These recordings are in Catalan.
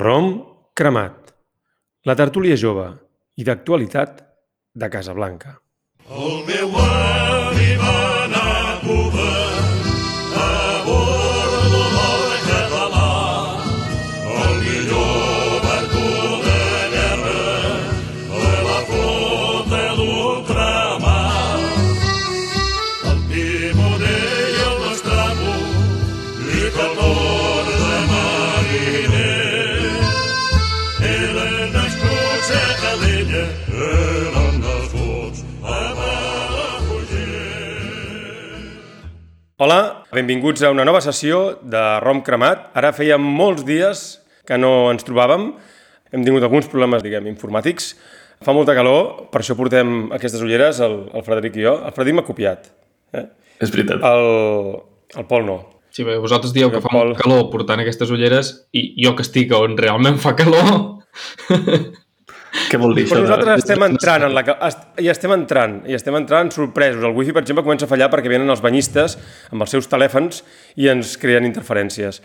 Rom cremat. La tertúlia jove i d'actualitat de Casablanca. El meu avi Hola, benvinguts a una nova sessió de Rom cremat. Ara feia molts dies que no ens trobàvem. Hem tingut alguns problemes, diguem, informàtics. Fa molta calor, per això portem aquestes ulleres, el, el Frederic i jo. El Frederic m'ha copiat. Eh? És veritat. El, el Pol no. Sí, bé, vosaltres dieu que fa Pol. molt calor portant aquestes ulleres i jo que estic on realment fa calor... Què vol dir Però nosaltres estem entrant en la... I estem entrant, i estem entrant sorpresos. El wifi, per exemple, comença a fallar perquè venen els banyistes amb els seus telèfons i ens creen interferències.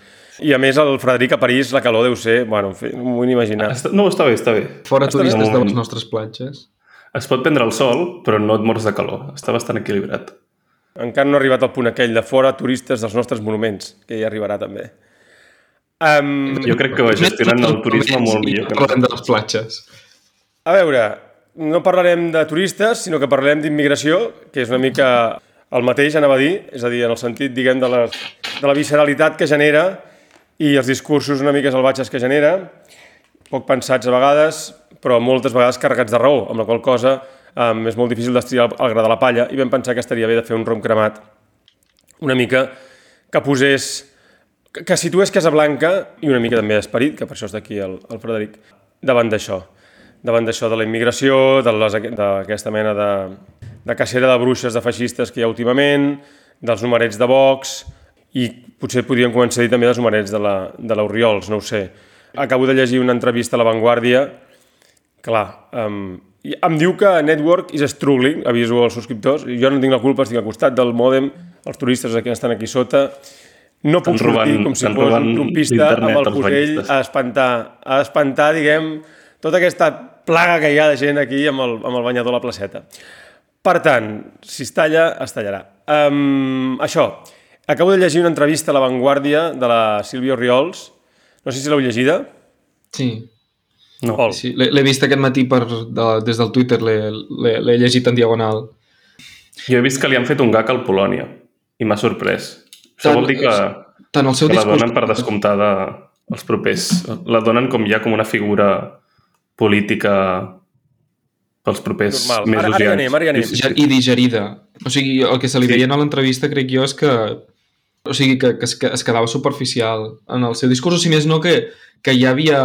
I a més, el Frederic a París, la calor deu ser... Bueno, en fi, no m'ho vull imaginar. No, està bé, està bé. Fora Està turistes De les nostres platges. Es pot prendre el sol, però no et mors de calor. Està bastant equilibrat. Encara no ha arribat al punt aquell de fora turistes dels nostres monuments, que ja arribarà també. Um, Jo crec que gestionen el turisme molt millor que Parlem de les platges. A veure, no parlarem de turistes, sinó que parlarem d'immigració, que és una mica el mateix, anava a dir, és a dir, en el sentit, diguem, de, les, de la visceralitat que genera i els discursos una mica salvatges que genera, poc pensats a vegades, però moltes vegades carregats de raó, amb la qual cosa um, és molt difícil d'estriar el, el gra de la palla i vam pensar que estaria bé de fer un rom cremat una mica que posés que, que situés Casablanca i una mica també d'esperit, que per això està aquí el, el Frederic, davant d'això davant d'això de la immigració, d'aquesta mena de, de cacera de bruixes, de feixistes que hi ha últimament, dels numerets de Vox, i potser podríem començar a dir també dels numerets de la, de l'Oriols, no ho sé. Acabo de llegir una entrevista a La Vanguardia, clar, um, em diu que Network is struggling, aviso als subscriptors, jo no tinc la culpa, estic al costat del mòdem, els turistes que estan aquí sota, no puc robant- sortir com si fos un trompista amb el banyistes. a espantar, a espantar, diguem, tota aquesta plaga que hi ha de gent aquí amb el, amb el banyador a la placeta. Per tant, si es talla, es tallarà. Um, això, acabo de llegir una entrevista a La Vanguardia de la Sílvia Oriols, no sé si l'heu llegida. Sí, No. Pol. sí. l'he vist aquest matí per, de, des del Twitter, l'he- llegit en diagonal. Jo he vist que li han fet un gag al Polònia i m'ha sorprès. Això Tant- vol dir que, Tant el seu que la discurs... donen per descomptada els propers. La donen com ja com una figura política pels propers Normal. mesos Ara- ara i anys. anem, ara anem. Sí. i digerida. O sigui, el que se li Sí. veia a l'entrevista, crec jo, és que o sigui, que, que, es, que es quedava superficial en el seu discurs, o si més no, que, que ja havia,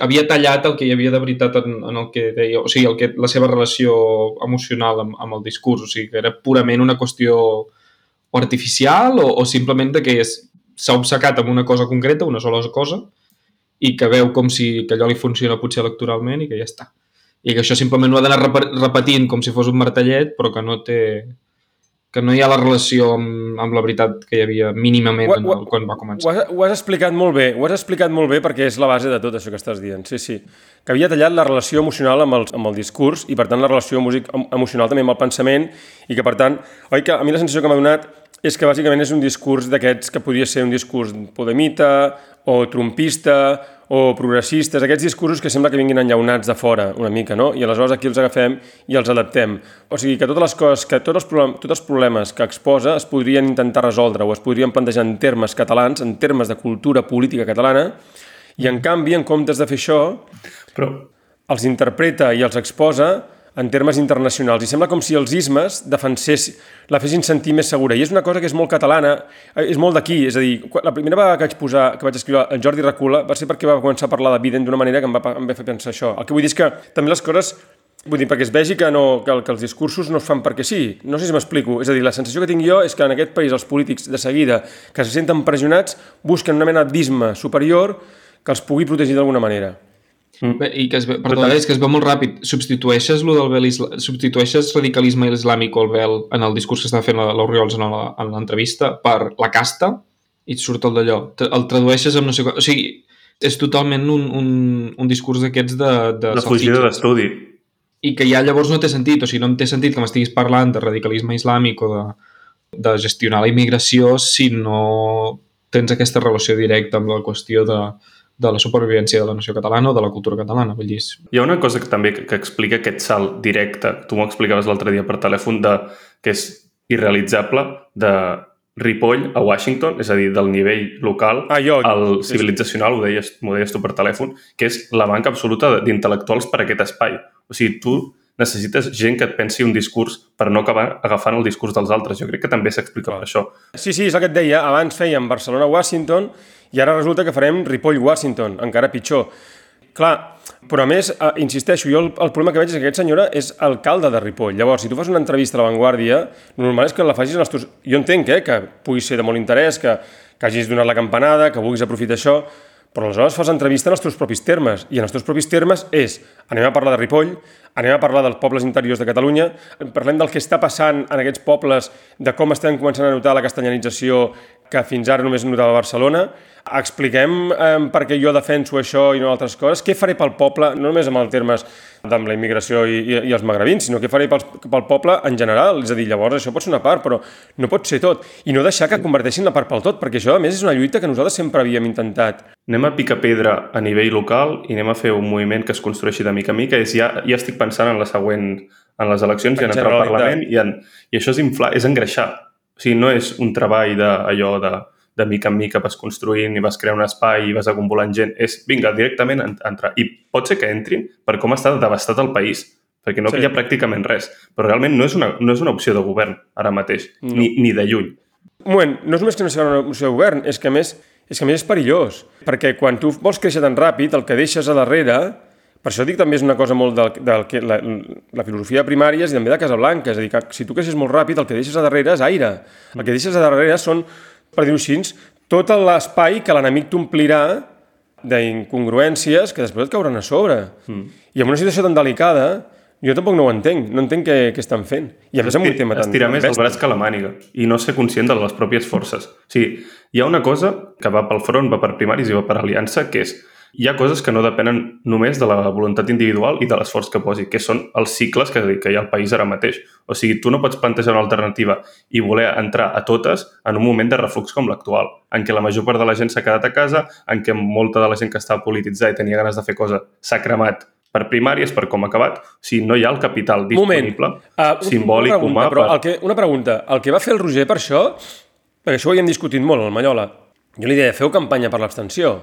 havia tallat el que hi havia de veritat en, en el que deia, o sigui, el que, la seva relació emocional amb, amb el discurs, o sigui, que era purament una qüestió artificial o, o simplement de que és- s'ha obcecat amb una cosa concreta, una sola cosa, i que veu com si que allò li funciona potser electoralment i que ja està. I que això simplement ho ha d'anar repe- repetint com si fos un martellet, però que no té que no hi ha la relació amb, amb la veritat que hi havia mínimament en el, quan va Ho començar. has, ho has explicat molt bé, ho has explicat molt bé perquè és la base de tot això que estàs dient, sí, sí. Que havia tallat la relació emocional amb el, amb el discurs i, per tant, la relació music, em- emocional també amb el pensament i que, per tant, oi que a mi la sensació que m'ha donat és que bàsicament és un discurs d'aquests que podria ser un discurs podemita o trumpista o progressistes, aquests discursos que sembla que vinguin enllaunats de fora una mica, no? I aleshores aquí els agafem i els adaptem. O sigui que totes les coses, que tots els, tots els problemes que exposa es podrien intentar resoldre o es podrien plantejar en termes catalans, en termes de cultura política catalana, i en canvi, en comptes de fer això, Però els interpreta i els exposa en termes internacionals. I sembla com si els ismes defensés, la fessin sentir més segura. I és una cosa que és molt catalana, eh, és molt d'aquí. És a dir, la primera vegada que vaig, posar, que vaig escriure en Jordi Recula va ser perquè va començar a parlar de Biden d'una manera que em va, em va fer pensar això. El que vull dir és que també les coses Vull dir, perquè es vegi que, no, que, que els discursos no es fan perquè sí. No sé si m'explico. És a dir, la sensació que tinc jo és que en aquest país els polítics de seguida que se senten pressionats busquen una mena d'isme superior que els pugui protegir d'alguna manera. Bé, I que es ve, perdó, és que es veu molt ràpid. Substitueixes lo del vel isla... substitueixes radicalisme islàmic o el vel en el discurs que està fent l'Oriols en la- en l'entrevista per la casta i et surt el d'allò. El tradueixes amb no sé... qua- O sigui, és totalment un, un, un discurs d'aquests de, de, La fugida d'estudi. I que ja llavors no té sentit, o sigui, no em té sentit que m'estiguis parlant de radicalisme islàmic o de, de gestionar la immigració si no tens aquesta relació directa amb la qüestió de, de la supervivència de la nació catalana o de la cultura catalana. Vull dir, Hi ha una cosa que també que, que explica aquest salt directe, tu m'ho explicaves l'altre dia per telèfon, de, que és irrealitzable, de Ripoll a Washington, és a dir, del nivell local Ah, jo- al civilitzacional, ho deies, m'ho deies tu per telèfon, que és la manca absoluta de- d'intel·lectuals per a aquest espai. O sigui, tu necessites gent que et pensi un discurs per no acabar agafant el discurs dels altres. Jo crec que també s'explica per això. Sí, sí, és el que et deia. Abans fèiem Barcelona-Washington i ara resulta que farem Ripoll-Washington, encara pitjor. Clar, però a més, eh, insisteixo, jo el, el problema que veig és que aquest senyora és alcalde de Ripoll. Llavors, si tu fas una entrevista a La Vanguardia, normal és que la facis en els teus... Jo entenc eh, que pugui ser de molt interès, que, que hagis donat la campanada, que vulguis aprofitar això, però aleshores fas entrevista en els teus propis termes, i en els teus propis termes és anem a parlar de Ripoll, anem a parlar dels pobles interiors de Catalunya, parlem del que està passant en aquests pobles, de com estem començant a notar la castellanització que fins ara només notava a Barcelona, expliquem eh, per què jo defenso això i no altres coses, què faré pel poble, no només amb els termes amb la immigració i, i, i els magrebins, sinó què faré pel, pel poble en general, és a dir, llavors això pot ser una part, però no pot ser tot, i no deixar que converteixin la part pel tot, perquè això a més és una lluita que nosaltres sempre havíem intentat. Anem a picar pedra a nivell local i anem a fer un moviment que es construeixi de mica en mica. És ja, ja estic pensant en la següent, en les eleccions i en entrar al. Parlament i, en, i això és inflar, és engreixar. O sigui, no és un treball d'allò de, de mica en mica vas construint i vas crear un espai i vas acumulant gent. És, vinga, directament en- entrar. I pot ser que entrin per com està devastat el país, perquè no Sí. sí. hi ha pràcticament res. Però realment no és una, no és una opció de govern ara mateix, No. ni, ni de lluny. Un moment, no és només que no sigui una opció de govern, és que a més és, que a més és perillós, perquè quan tu vols créixer tan ràpid, el que deixes a darrere, per això dic també és una cosa molt del, del que la, la filosofia de primàries i també de Casablanca, és a dir, que si tu creixes molt ràpid, el que deixes a darrere és aire. El que deixes a darrere són, per dir-ho així, tot l'espai que l'enemic t'omplirà d'incongruències que després et cauran a sobre. Mm. I en una situació tan delicada, jo tampoc no ho entenc, no entenc què, què estan fent. I a més amb un tema tan... Estirar més el braç que la màniga i no ser conscient de les pròpies forces. O sigui, hi ha una cosa que va pel front, va per primaris i va per aliança, que és hi ha coses que no depenen només de la voluntat individual i de l'esforç que posi, que són els cicles que, que hi ha al país ara mateix. O sigui, tu no pots plantejar una alternativa i voler entrar a totes en un moment de reflux com l'actual, en què la major part de la gent s'ha quedat a casa, en què molta de la gent que estava polititzada i tenia ganes de fer cosa s'ha cremat per primàries, per com ha acabat. O sigui, no hi ha el capital disponible, Uh, simbòlic, una pregunta, humà, però per... el que, una pregunta. El que va fer el Roger per això, perquè això ho havíem discutit molt, el Mallola, jo li deia, feu campanya per l'abstenció.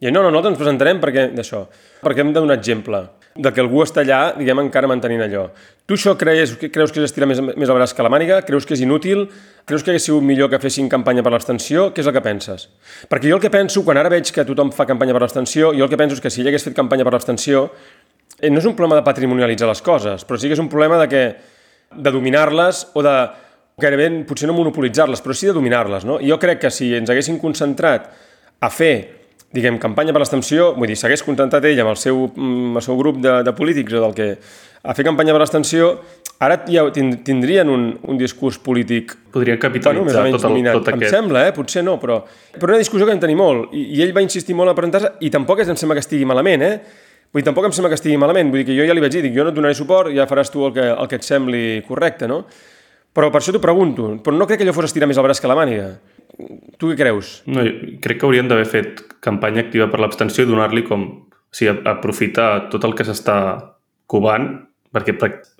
I no, no, nosaltres ens presentarem perquè d'això, perquè hem de donar exemple de que algú està allà, diguem, encara mantenint allò. Tu això creus, creus que és estirar més, més el braç que la màniga? Creus que és inútil? Creus que hagués sigut millor que fessin campanya per l'abstenció? Què és el que penses? Perquè jo el que penso, quan ara veig que tothom fa campanya per l'abstenció, jo el que penso és que si ell hagués fet campanya per l'abstenció, eh, no és un problema de patrimonialitzar les coses, però sí que és un problema de que de dominar-les o de gairebé potser no monopolitzar-les, però sí de dominar-les. No? I jo crec que si ens haguéssim concentrat a fer diguem, campanya per l'abstenció, vull dir, s'hagués contentat ell amb el seu, mm, el seu grup de, de polítics o del que a fer campanya per l'abstenció, ara ja tind- tindrien un, un discurs polític Podrien bueno, més capitalitzar o menys tot, el, dominant. tot Em aquest... sembla, eh? potser no, però, però una discussió que vam tenir molt, i, i ell va insistir molt a presentar-se, i tampoc em sembla que estigui malament, eh? Vull dir, tampoc em sembla que estigui malament, vull dir que jo ja li vaig dir, dic, jo no et donaré suport, ja faràs tu el que, el que et sembli correcte, no? Però per això t'ho pregunto, però no crec que allò fos estirar més el braç que la màniga. Tu què creus? No, crec que haurien d'haver fet campanya activa per l'abstenció i donar-li com... O sigui, aprofitar tot el que s'està covant, perquè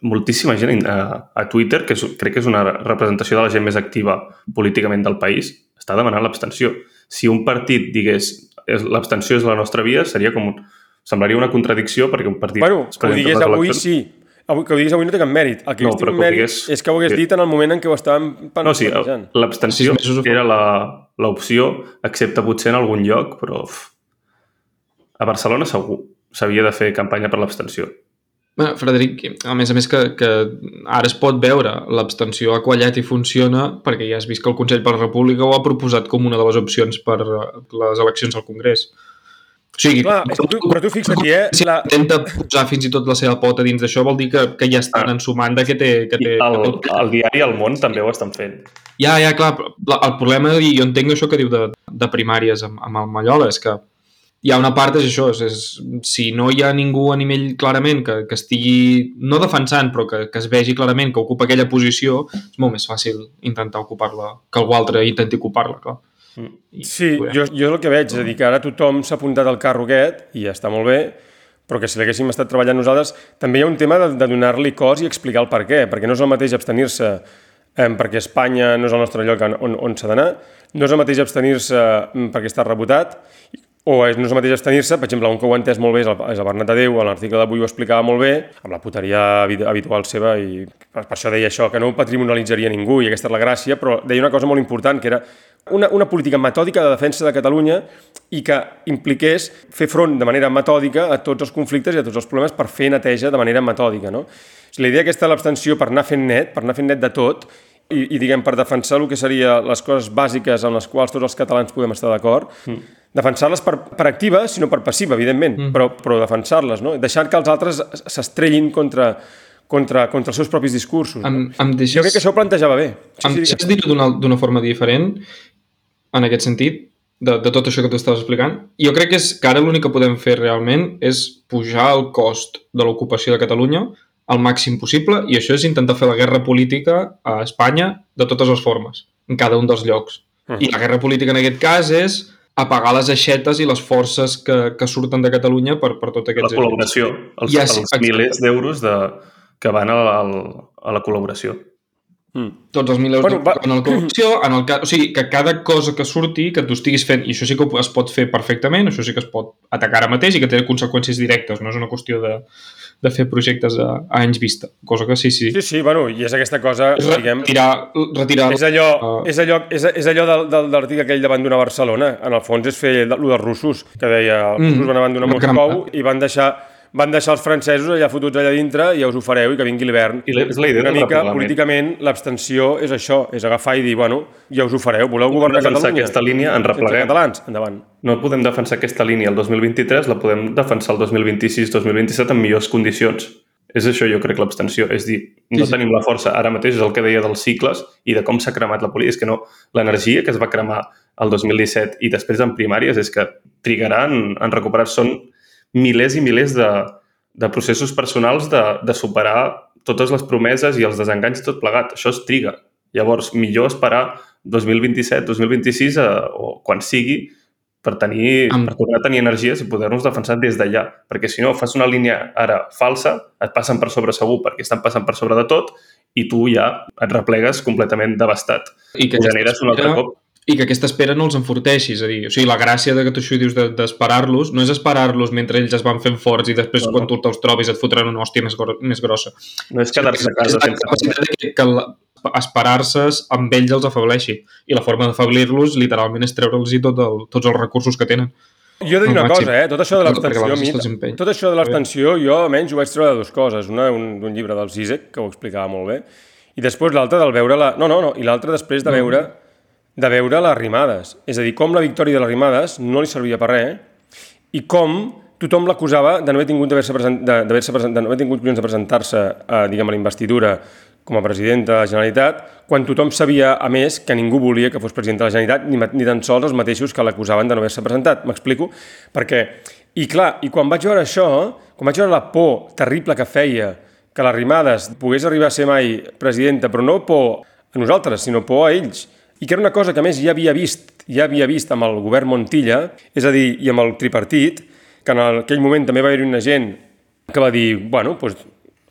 moltíssima gent a, a Twitter, que és, crec que és una representació de la gent més activa políticament del país, està demanant l'abstenció. Si un partit digués "És- l'abstenció és la nostra via, seria com un... Semblaria una contradicció perquè un partit... Bueno, ho digués avui sí. Avui, que ho diguis avui no té cap mèrit. El que No, però té que mèrit digués- és que ho hagués dit en el moment en què ho estàvem No, sí, l'abstenció fa. era la- l'opció, excepte potser en algun lloc, però uf, a Barcelona segur s'havia de fer campanya per l'abstenció. Bé, Frederic, a més a més que, que ara es pot veure l'abstenció ha quallat i funciona perquè ja has vist que el Consell per la República ho ha proposat com una de les opcions per les eleccions al Congrés. O sigui, Clar, tu, però tu fixa't-hi, eh? si La, intenta posar fins i tot la seva pota dins d'això vol dir que, que ja estan Ah. ensumant de que té... Que té, el, que té... el diari El Món també ho estan fent. Ja, ja, clar, el problema, i jo entenc això que diu de, de primàries amb, amb el Mallola, és que hi ha una part, és això, és, és, si no hi ha ningú a nivell clarament que, que estigui, no defensant, però que, que es vegi clarament que ocupa aquella posició, és molt més fàcil intentar ocupar-la que algú altre intenti ocupar-la, clar. Sí, jo, jo és el que veig, és a dir, que ara tothom s'ha apuntat al carro aquest i ja està molt bé, però que si l'haguéssim estat treballant nosaltres, també hi ha un tema de, de donar-li cos i explicar el per què, perquè no és el mateix abstenir-se eh, perquè Espanya no és el nostre lloc on, on s'ha d'anar, no és el mateix abstenir-se perquè està rebotat, o és, no és el mateix abstenir-se, per exemple, un que ho ha entès molt bé és el, és el Bernat Adéu, a l'article d'avui ho explicava molt bé, amb la puteria habi- habitual seva, i per, per això deia això, que no ho patrimonialitzaria ningú, i aquesta és la gràcia, però deia una cosa molt important, que era una, una política metòdica de defensa de Catalunya i que impliqués fer front de manera metòdica a tots els conflictes i a tots els problemes per fer neteja de manera metòdica. No? La idea aquesta de l'abstenció per anar fent net, per anar fent net de tot, i, i diguem, per defensar el que seria les coses bàsiques amb les quals tots els catalans podem estar d'acord, mm. Defensar-les per, per activa, sinó per passiva, evidentment, mm. però, però defensar-les, no? deixant que els altres s'estrellin contra, contra, contra els seus propis discursos. Em, no? em deixes... Jo crec que això ho plantejava bé. Em sí, deixes dir-ho d'una forma diferent, en aquest sentit, de, de tot això que tu estaves explicant. Jo crec que, és, que ara l'únic que podem fer realment és pujar el cost de l'ocupació de Catalunya al màxim possible i això és intentar fer la guerra política a Espanya de totes les formes, en cada un dels llocs. Mhm. I la guerra política en aquest cas és apagar les aixetes i les forces que, que surten de Catalunya per, per tot La aquests col·laboració, els, Ja, sí, els exacte. milers d'euros de, que van a, a, a la col·laboració. Mm. tots els mil euros Bueno, va- en la corrupció, en el cas, o sigui, que cada cosa que surti, que tu estiguis fent, i això sí que es pot fer perfectament, això sí que es pot atacar ara mateix i que té conseqüències directes, no és una qüestió de, de fer projectes a, a anys vista, cosa que sí, sí. Sí, sí, bueno, i és aquesta cosa, És diguem, retirar, retirar és allò, Ah. és allò, és, és allò del, del, de l'article aquell d'abandonar Barcelona. En el fons és fer el dels russos, que deia els Mm, russos van abandonar van cremar. Moscou i van deixar, van deixar els francesos allà fotuts allà dintre i ja us ho fareu i que vingui l'hivern. I és la idea Una mica, políticament, l'abstenció és això, és agafar i dir, bueno, ja us ho fareu, voleu governar defensar Catalunya? aquesta línia, Sense repleguem. catalans, endavant. No podem defensar aquesta línia el 2023, la podem defensar el 2026-2027 en millors condicions. És això, jo crec, l'abstenció. És dir, no Sí, sí. tenim la força. Ara mateix és el que deia dels cicles i de com s'ha cremat la política. És que no, l'energia que es va cremar el 2017 i després en primàries és que trigarà en, en recuperar. Són milers i milers de, de processos personals de, de superar totes les promeses i els desenganys tot plegat. Això es triga. Llavors, millor esperar 2027, 2026 eh, o quan sigui per, tenir, Amb- per tornar a tenir energies i poder-nos defensar des d'allà. Perquè si no, fas una línia ara falsa, et passen per sobre segur perquè estan passant per sobre de tot i tu ja et replegues completament devastat. i que generes un altre cop. I que aquesta espera no els enforteixi, és a dir, o sigui, la gràcia de que tu això dius de- d'esperar-los no és esperar-los mentre ells es van fent forts i després No, no. quan tu te'ls trobis et fotran una hòstia més, gro més grossa. No és quedar-se a casa és la capacitat de que, que esperar-se amb ells els afebleixi. I la forma d'afeblir-los literalment és treure'ls tot el, tots els recursos que tenen. Jo he de dir una màxim. cosa, eh? Tot això de l'abstenció, tot això de l'abstenció, jo almenys ho vaig treure de dues coses. Una un- d'un llibre del Zizek, que ho explicava molt bé, i després l'altra del veure la... No, no, no, i l'altra després de veure, de veure les rimades. És a dir, com la victòria de les rimades no li servia per res, i com tothom l'acusava de no haver tingut d'haver-se present, de, present, de no haver tingut collons de presentar-se a, diguem, a la investidura com a president de la Generalitat, quan tothom sabia, a més, que ningú volia que fos president de la Generalitat, ni, ni tan sols els mateixos que l'acusaven de no haver-se presentat. M'explico? Perquè, i clar, i quan vaig veure això, quan vaig veure la por terrible que feia que l'Arrimades pogués arribar a ser mai presidenta, però no por a nosaltres, sinó por a ells, i que era una cosa que més ja havia vist, ja havia vist amb el govern Montilla, és a dir, i amb el tripartit, que en aquell moment també va haver-hi una gent que va dir, bueno, doncs,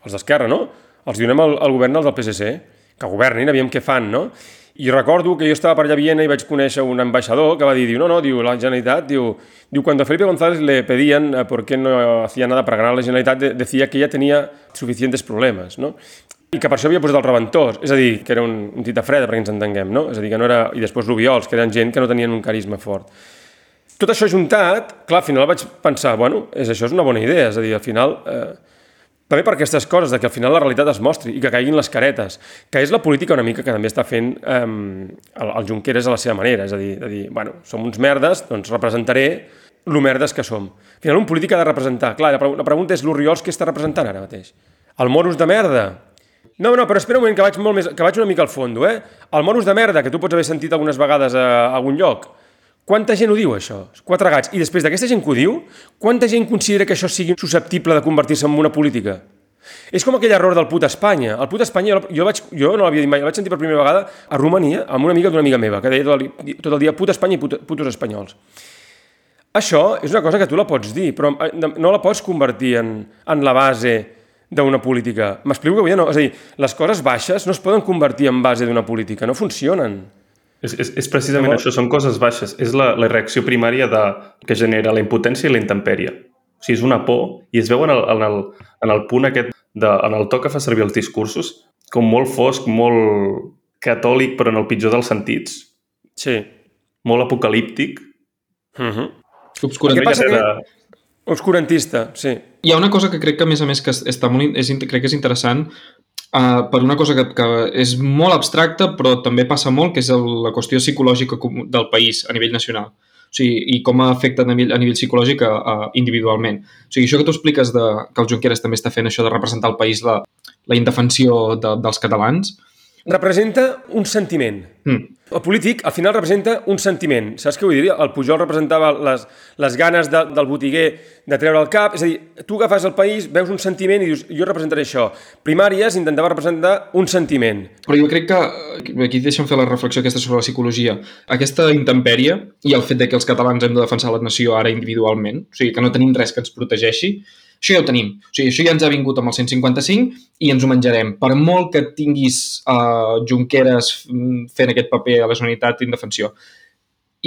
els d'Esquerra, no? Els donem al, al govern del PSC, que governin, aviam què fan, no? I recordo que jo estava per allà a Viena i vaig conèixer un ambaixador que va dir, diu, no, no, diu, la Generalitat, diu, diu cuando a Felipe González le pedían eh, por qué no hacía nada para ganar la Generalitat, de- decía que ella tenía suficientes problemas, no? I que per això havia posat el Reventós, és a dir, que era un, un tita freda, perquè ens entenguem, no? És a dir, que no era... I després l'Ubiols, que eren gent que no tenien un carisma fort. Tot això juntat, clar, al final vaig pensar, bueno, és, això és una bona idea, és a dir, al final... Eh, també per aquestes coses, de que al final la realitat es mostri i que caiguin les caretes, que és la política una mica que també està fent eh, el, el Junqueras a la seva manera, és a dir, de dir, bueno, som uns merdes, doncs representaré lo merdes que som. Al final, un polític ha de representar. Clar, la, la pregunta és l'Oriols què està representant ara mateix? El moros de merda? No, no, però espera un moment, que vaig, molt més, que vaig una mica al fondo, eh? El moros de merda, que tu pots haver sentit algunes vegades a, a algun lloc, Quanta gent ho diu, això? Quatre gats. I després d'aquesta gent que ho diu, quanta gent considera que això sigui susceptible de convertir-se en una política? És com aquell error del put Espanya. El put Espanya, jo, jo, vaig, jo no l'havia dit mai, el vaig sentir per primera vegada a Romania amb una amiga d'una amiga meva, que deia tot el, tot el dia put Espanya i put, putos espanyols. Això és una cosa que tu la pots dir, però eh, no la pots convertir en, en la base d'una política. M'explico que dir? No? És a dir, les coses baixes no es poden convertir en base d'una política, no funcionen. És, és, és precisament Llavors- això, són coses baixes. És la, la reacció primària de, que genera la impotència i la intempèrie. O sigui, és una por i es veu en el, en el, en el punt aquest, de, en el to que fa servir els discursos, com molt fosc, molt catòlic, però en el pitjor dels sentits, Sí. molt apocalíptic. Uh -huh. Obscurant. Què passa Una que- de- Obscurantista, sí. Hi ha una cosa que crec que, a més a més, que es- està molt, és, crec que és interessant uh, per una cosa que, que és molt abstracta, però també passa molt, que és el, la qüestió psicològica del país a nivell nacional. O sigui, i com ha afectat a nivell, a nivell psicològic a, a, individualment. O sigui, això que tu expliques de, que el Junqueras també està fent això de representar el país, la, la indefensió de, dels catalans, Representa un sentiment. mm, El polític, al final, representa un sentiment. Saps què vull dir? El Pujol representava les, les ganes de, del botiguer de treure el cap. És a dir, tu agafes el país, veus un sentiment i dius, jo representaré això. Primàries intentava representar un sentiment. Però jo crec que, eh, aquí deixa'm fer la reflexió aquesta sobre la psicologia, aquesta intempèrie i el fet de que els catalans hem de defensar la nació ara individualment, o sigui, que no tenim res que ens protegeixi, això ja ho tenim. O sigui, això ja ens ha vingut amb el 155 i ens ho menjarem. Per molt que tinguis uh, Junqueras mm, fent aquest paper a la Generalitat d'indefensió.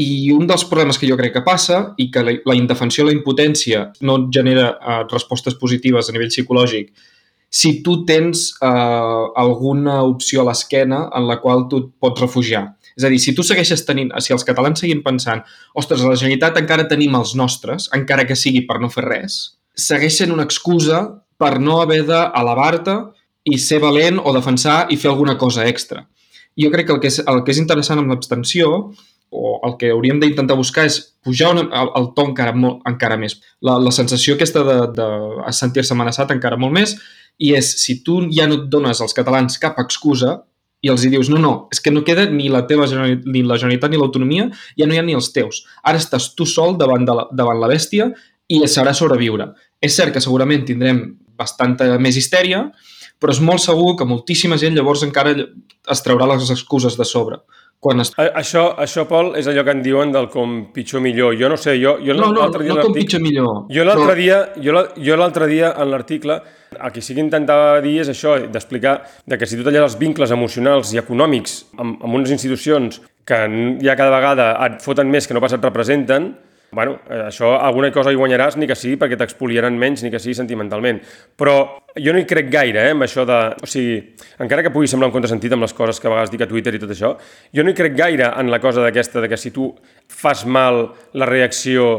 I un dels problemes que jo crec que passa i que la, la indefensió, la impotència no genera uh, respostes positives a nivell psicològic si tu tens uh, alguna opció a l'esquena en la qual tu et pots refugiar. És a dir, si tu segueixes tenint, si els catalans seguim pensant ostres, a la Generalitat encara tenim els nostres, encara que sigui per no fer res, segueix sent una excusa per no haver d'elevar-te i ser valent o defensar i fer alguna cosa extra. Jo crec que el que és, el que és interessant amb l'abstenció o el que hauríem d'intentar buscar és pujar una, el, el to encara, molt, encara més. La, la sensació aquesta de, de sentir-se amenaçat encara molt més i és, si tu ja no et dones als catalans cap excusa i els hi dius, no, no, és que no queda ni la teva ni la Generalitat ni l'autonomia, ja no hi ha ni els teus. Ara estàs tu sol davant, de la, davant la bèstia i serà sobreviure. És cert que segurament tindrem bastanta més histèria, però és molt segur que moltíssima gent llavors encara es traurà les excuses de sobre. Quan es... A, això, això, Pol, és allò que en diuen del com pitjor millor. Jo no sé, jo, jo No, no, dia no com pitjor millor. Jo l'altre però- dia, jo, la- jo l'altre dia en l'article, el que sí que intentava dir és això, d'explicar de que si tu talles els vincles emocionals i econòmics amb, amb unes institucions que ja cada vegada et foten més que no pas et representen, bueno, eh, això alguna cosa hi guanyaràs, ni que sigui perquè t'expoliaran menys, ni que sigui sentimentalment. Però jo no hi crec gaire, eh, amb això de... O sigui, encara que pugui semblar un contrasentit amb les coses que a vegades dic a Twitter i tot això, jo no hi crec gaire en la cosa d'aquesta, de que si tu fas mal la reacció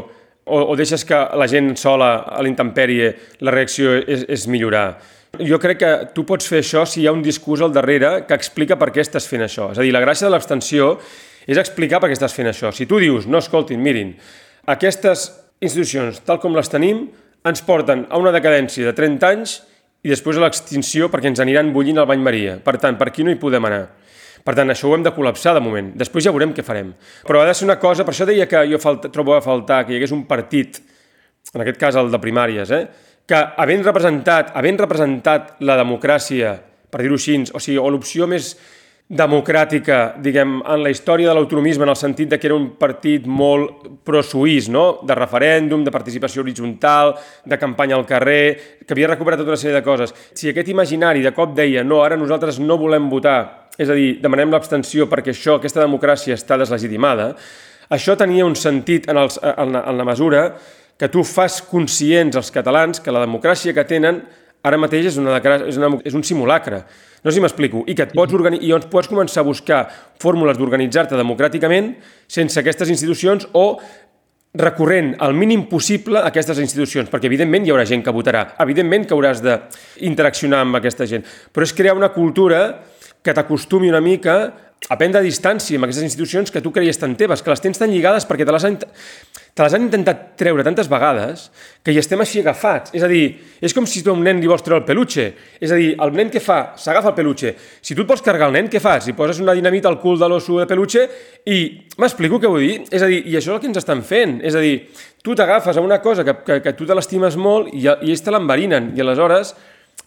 o, o deixes que la gent sola a l'intempèrie la reacció és, és millorar. Jo crec que tu pots fer això si hi ha un discurs al darrere que explica per què estàs fent això. És a dir, la gràcia de l'abstenció és explicar per què estàs fent això. Si tu dius, no, escoltin, mirin, aquestes institucions, tal com les tenim, ens porten a una decadència de 30 anys i després a l'extinció perquè ens aniran bullint al bany Maria. Per tant, per aquí no hi podem anar. Per tant, això ho hem de col·lapsar de moment. Després ja veurem què farem. Però ha de ser una cosa, per això deia que jo falta, trobo a faltar que hi hagués un partit, en aquest cas el de primàries, eh? que havent representat, havent representat la democràcia, per dir-ho així, o sigui, o l'opció més democràtica, diguem, en la història de l'autonomisme, en el sentit de que era un partit molt pro-suís, no? de referèndum, de participació horitzontal, de campanya al carrer, que havia recuperat tota una sèrie de coses. Si aquest imaginari de cop deia no, ara nosaltres no volem votar, és a dir, demanem l'abstenció perquè això, aquesta democràcia està deslegitimada, això tenia un sentit en, els, en, la, en la mesura que tu fas conscients als catalans que la democràcia que tenen ara mateix és, una, és, una, és un simulacre. No sé si m'explico. I que et pots organi i pots començar a buscar fórmules d'organitzar-te democràticament sense aquestes institucions o recorrent al mínim possible a aquestes institucions, perquè evidentment hi haurà gent que votarà, evidentment que hauràs d'interaccionar amb aquesta gent, però és crear una cultura que t'acostumi una mica a prendre distància amb aquestes institucions que tu creies tan teves, que les tens tan lligades perquè te les han, te les han intentat treure tantes vegades que hi estem així agafats. És a dir, és com si tu a un nen li vols treure el peluche. És a dir, el nen què fa? S'agafa el peluche. Si tu et vols carregar el nen, què fas? Li poses una dinamita al cul de l'osso de peluche i... M'explico què vull dir? És a dir, i això és el que ens estan fent. És a dir, tu t'agafes a una cosa que, que, que tu te l'estimes molt i, i ells te l'enverinen i aleshores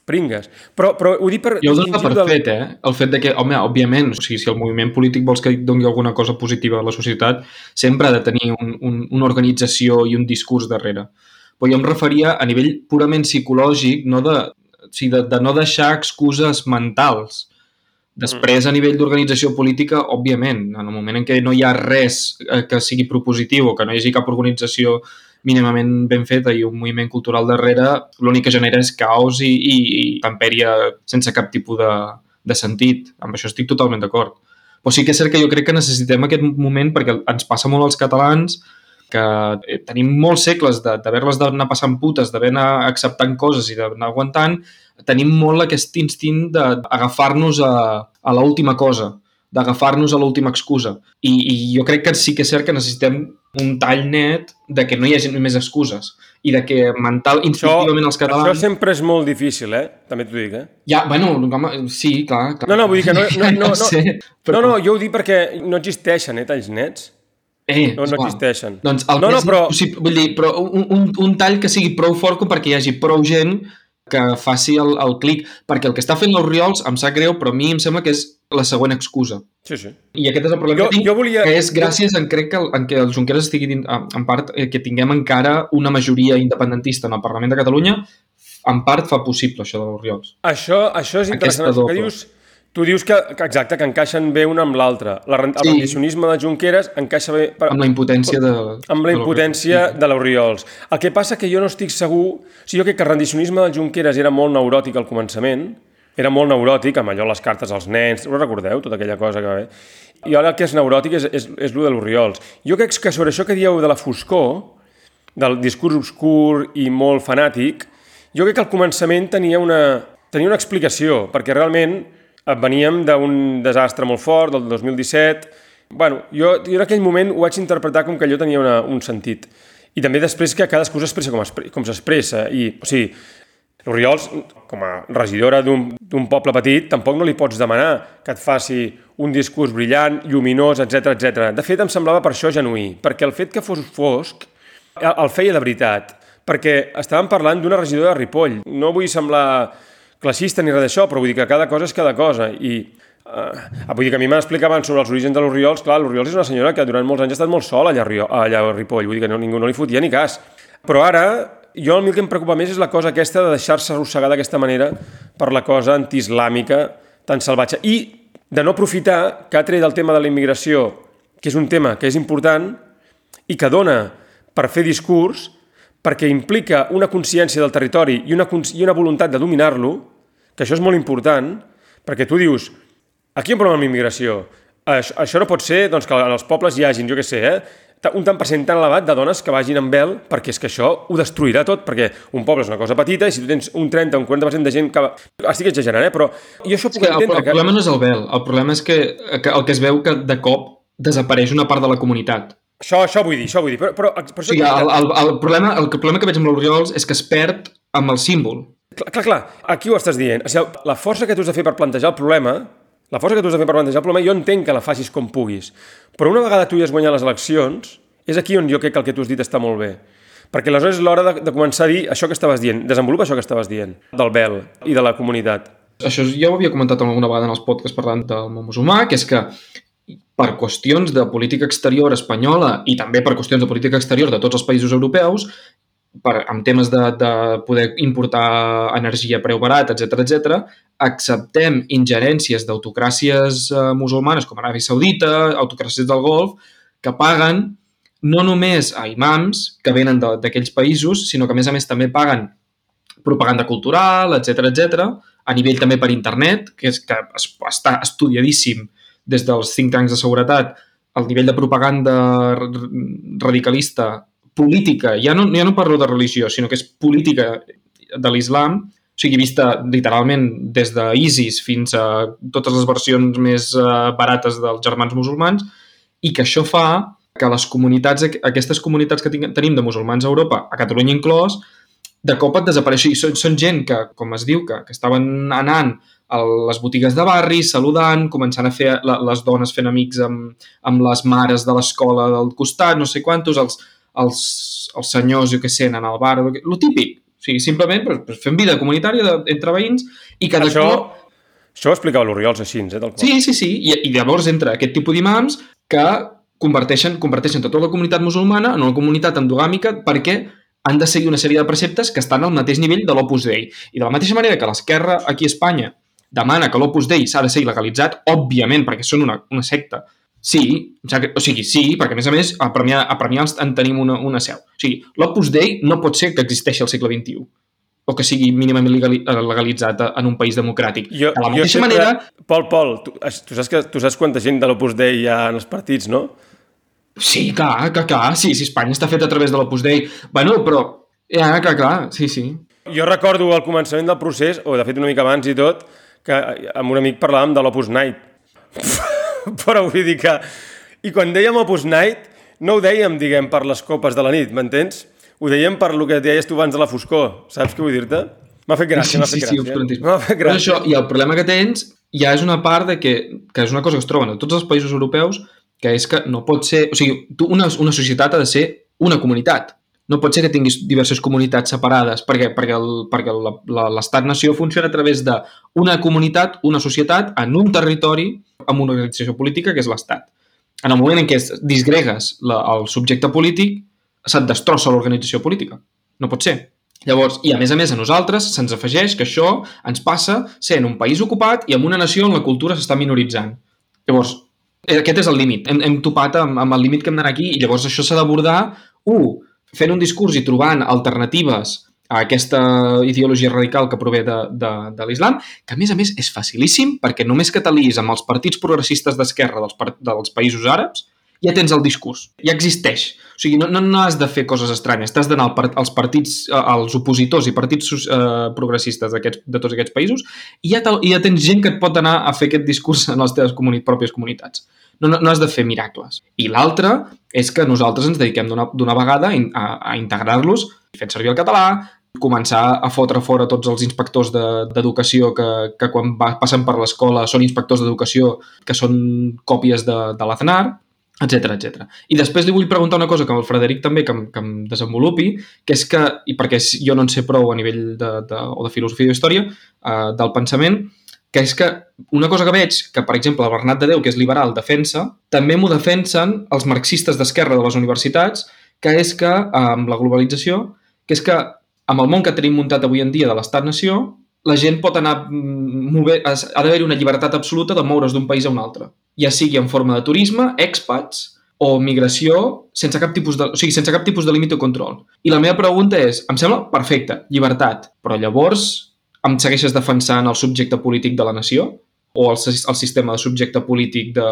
pringues. Però, però ho dic per... Jo ho dono per distingir-ho fet, eh? El fet de que, home, òbviament, o sigui, si el moviment polític vols que doni alguna cosa positiva a la societat, sempre ha de tenir un, un, una organització i un discurs darrere. Però jo em referia a nivell purament psicològic, no de, o sigui, de, de no deixar excuses mentals. Després, a nivell d'organització política, òbviament, en el moment en què no hi ha res eh, que sigui propositiu o que no hi hagi cap organització mínimament ben feta i un moviment cultural darrere, l'únic que genera és caos i, i, i tempèria sense cap tipus de, de sentit. Amb això estic totalment d'acord. Però sí que és cert que jo crec que necessitem aquest moment perquè ens passa molt als catalans que eh, tenim molts segles d'haver-les d'anar passant putes, d'haver anar acceptant coses i d'anar aguantant, tenim molt aquest instint d'agafar-nos a, a l'última cosa, d'agafar-nos a l'última excusa. I, I jo crec que sí que és cert que necessitem un tall net de que no hi hagi més excuses i de que mental, instintivament els catalans... això sempre és molt difícil, eh? També t'ho dic, eh? Ja, bueno, home, sí, clar, clar. No, no, vull dir que no... no, no, no, sé, no, no, jo ho dic perquè no existeixen, eh, talls nets. Eh, No, no existeixen. Doncs el No, no, però- possible, vull dir, però un, un, un tall que sigui prou fort com perquè hi hagi prou gent que faci el, el clic, perquè el que està fent l'Oriols em sap greu, però a mi em sembla que és la següent excusa. Sí, sí. I aquest és el problema Jo- que tinc, jo volia- que és gràcies en, crec que, en què el Junqueras estigui, din- en part, eh, que tinguem encara una majoria independentista en el Parlament de Catalunya, en part fa possible això de l'Oriols. Això, això és interessant. Aquesta que dius, tu dius que, que exacte, que encaixen bé un amb l'altre. La El Sí. rendicionisme de Junqueras encaixa bé per, Amb la impotència de... amb la de impotència de l'Oriols. El que passa que jo no estic segur... O sigui, jo crec que el rendicionisme del Junqueras era molt neuròtic al començament, era molt neuròtic, amb allò les cartes als nens, ho recordeu, tota aquella cosa que? I ara el que és neuròtic és, és, és el de l'Oriols. Jo crec que sobre això que dieu de la foscor, del discurs obscur i molt fanàtic, jo crec que al començament tenia una, tenia una explicació, perquè realment veníem d'un desastre molt fort, del 2017. bueno, jo, jo en aquell moment ho vaig interpretar com que allò tenia una, un sentit. I també després que cadascú s'expressa com, com s'expressa. I, o sigui, l'Oriols, com a regidora d'un poble petit, tampoc no li pots demanar que et faci un discurs brillant, lluminós, etc etc. De fet, em semblava per això genuí, perquè el fet que fos fosc el el feia de veritat, perquè estàvem parlant d'una regidora de Ripoll. No vull semblar classista ni res d'això, però vull dir que cada cosa és cada cosa. I uh, vull dir que a mi m'explicaven sobre els orígens de l'Oriols. Clar, l'Oriols és una senyora que durant molts anys ha estat molt sola allà allà a Ripoll, vull dir que no, ningú no li fotia ni cas. Però ara, jo el que em preocupa més és la cosa aquesta de deixar-se arrossegar d'aquesta manera per la cosa antiislàmica tan salvatge. I de no aprofitar que ha tret el tema de la immigració, que és un tema que és important i que dona per fer discurs, perquè implica una consciència del territori i una, i una voluntat de dominar-lo, que això és molt important, perquè tu dius, aquí hi ha un problema amb la immigració, això, això no pot ser doncs, que en els pobles hi hagin, jo què sé, eh, un tant per cent tan elevat de dones que vagin amb vel, perquè és que això ho destruirà tot, perquè un poble és una cosa petita i si tu tens un 30 o un 40% de gent que... Estic exagerant, eh? però jo això puc que el, entendre el problema no és el vel, el problema és que, que el que es veu que de cop desapareix una part de la comunitat. Això, això vull dir, això vull dir, però, però, O això sigui, el, el, el, problema, el problema que veig amb l'Oriols és que es perd amb el símbol. Clar, clar, clar, aquí ho estàs dient. O sigui, la força que tu has de fer per plantejar el problema, la força que tu has de fer per plantejar el problema, jo entenc que la facis com puguis. Però una vegada tu ja has guanyat les eleccions, és aquí on jo crec que el que tu has dit està molt bé. Perquè aleshores és l'hora de, de començar a dir això que estaves dient, desenvolupa això que estaves dient, del vel i de la comunitat. Això ja ho havia comentat alguna vegada en els podcasts parlant del món musulmà, que és que per qüestions de política exterior espanyola i també per qüestions de política exterior de tots els països europeus, per, amb temes de, de poder importar energia a preu barat, etc etc, acceptem ingerències d'autocràcies eh, musulmanes com Aràbia Saudita, autocràcies del Golf, que paguen no només a imams que venen d'aquells països, sinó que a més a més també paguen propaganda cultural, etc etc, a nivell també per internet, que és que es, està estudiadíssim des dels think tanks de seguretat, el nivell de propaganda radicalista política, ja no, ja no parlo de religió, sinó que és política de l'islam, o sigui, vista literalment des d'ISIS fins a totes les versions més eh, barates dels germans musulmans, i que això fa que les comunitats, aquestes comunitats que tenim de musulmans a Europa, a Catalunya inclòs, de cop et desapareixi. Són, són gent que, com es diu, que, que estaven anant a les botigues de barri, saludant, començant a fer la, les dones fent amics amb, amb les mares de l'escola del costat, no sé quantos, els, els, els senyors, jo què sé, anant al bar, el típic. O sigui, simplement pues, pues, fent vida comunitària de, entre veïns i cada Això, cop... això ho explicava l'Oriols així, eh, tal qual. Sí, sí, sí. I, I llavors entra aquest tipus d'imams que converteixen, converteixen tota la comunitat musulmana en una comunitat endogàmica perquè han de seguir una sèrie de preceptes que estan al mateix nivell de l'Opus Dei. I de la mateixa manera que l'esquerra aquí a Espanya demana que l'Opus Dei s'ha de ser il·legalitzat, òbviament, perquè són una, una secta. Sí, greu, o sigui, sí, perquè a més a més a Premià, a Premià en tenim una, una seu. O sigui, l'Opus Dei no pot ser que existeixi al segle XXI o que sigui mínimament eh, legalitzat en un país democràtic. Jo, de la mateixa sempre... manera, Pol, Pol, tu, tu, saps que, tu saps quanta gent de l'Opus Dei hi ha en els partits, no? sí, clar, clar, clar, sí, si Espanya està feta a través de l'Opus Dei. Bueno, però, ja, clar, clar, sí, sí. Jo recordo al començament del procés, o de fet una mica abans i tot, que amb un amic parlàvem de l'Opus Night. Però vull dir que... I quan dèiem Opus Night, no ho dèiem, diguem, per les copes de la nit, m'entens? Ho dèiem per lo que deies tu abans de la foscor. Saps què vull dir-te? M'ha fet gràcia, sí, m'ha sí, fet sí. M'ha fet gràcia. això, i el problema que tens ja és una part de que, que és una cosa que es troben a tots els països europeus, que és que no pot ser... O sigui, tu, una, una societat ha de ser una comunitat. No pot ser que tinguis diverses comunitats separades, perquè, perquè el- perquè l'estat-nació funciona a través d'una comunitat, una societat, en un territori, amb una organització política, que és l'estat. En el moment en què es disgregues la, el subjecte polític, se't destrossa l'organització política. No pot ser. Llavors, i a més a més a nosaltres se'ns afegeix que això ens passa sent un país ocupat i amb una nació on la cultura s'està minoritzant. Llavors, eh, aquest és el límit. Hem, hem topat amb, amb el límit que hem d'anar aquí i llavors això s'ha d'abordar, un, fent un discurs i trobant alternatives a aquesta ideologia radical que prové de, de, de l'islam, que a més a més és facilíssim perquè només que t'aliïs amb els partits progressistes d'esquerra dels, dels països àrabs ja tens el discurs, ja existeix. O sigui, no, no, no has de fer coses estranyes, t'has d'anar als partits, eh, als opositors i partits eh, progressistes de tots aquests països i ja, i ja tens gent que et pot anar a fer aquest discurs en les teves comuni pròpies comunitats. No, no, no has de fer miracles. I l'altre és que nosaltres ens dediquem d'una vegada a, a integrar-los fent servir el català, començar a fotre fora tots els inspectors de- d'educació que, que quan va, passen per l'escola són inspectors d'educació que són còpies de, de l'Aznar, etc etc. I després li vull preguntar una cosa que el Frederic també que, que em desenvolupi, que és que, i perquè jo no en sé prou a nivell de, de, o de filosofia i d'història, eh, del pensament, que és que una cosa que veig, que per exemple el Bernat de Déu, que és liberal, defensa, també m'ho defensen els marxistes d'esquerra de les universitats, que és que, eh, amb la globalització, que és que amb el món que tenim muntat avui en dia de l'estat-nació, la gent pot anar mm, mover, ha d'haver-hi una llibertat absoluta de moure's d'un país a un altre. Ja sigui en forma de turisme, expats o migració sense cap tipus de, o sigui, sense cap tipus de límit o control. I la meva pregunta és, em sembla perfecte, llibertat, però llavors em segueixes defensant el subjecte polític de la nació? O el, el sistema de subjecte polític de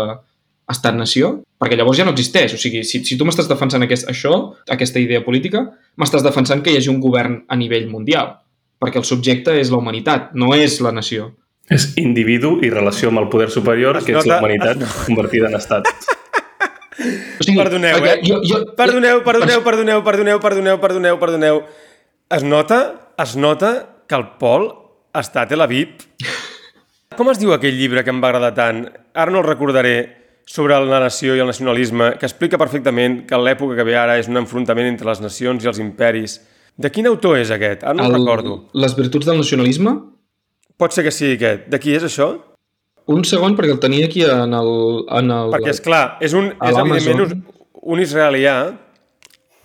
estat-nació? Perquè llavors ja no existeix. O sigui, si, si tu m'estàs defensant aquest, això, aquesta idea política, m'estàs defensant que hi hagi un govern a nivell mundial. Perquè el subjecte és la humanitat, no és la nació. És individu i relació amb el poder superior, Es que és nota- la humanitat convertida en estat. O sigui, Perdoneu, eh? Jo, jo, Perdoneu, perdoneu, perdoneu, perdoneu, perdoneu, perdoneu, perdoneu. Es nota, es nota que el Pol està a Tel Aviv. Com es diu aquell llibre que em va agradar tant? Ara no el recordaré sobre la nació i el nacionalisme, que explica perfectament que l'època que ve ara és un enfrontament entre les nacions i els imperis. De quin autor és aquest? Ara no el, recordo. Les virtuts del nacionalisme? Pot ser que sigui aquest. De qui és això? Un segon, perquè el tenia aquí en el... En el Perquè, és clar, és, un, és evidentment un, un israelià.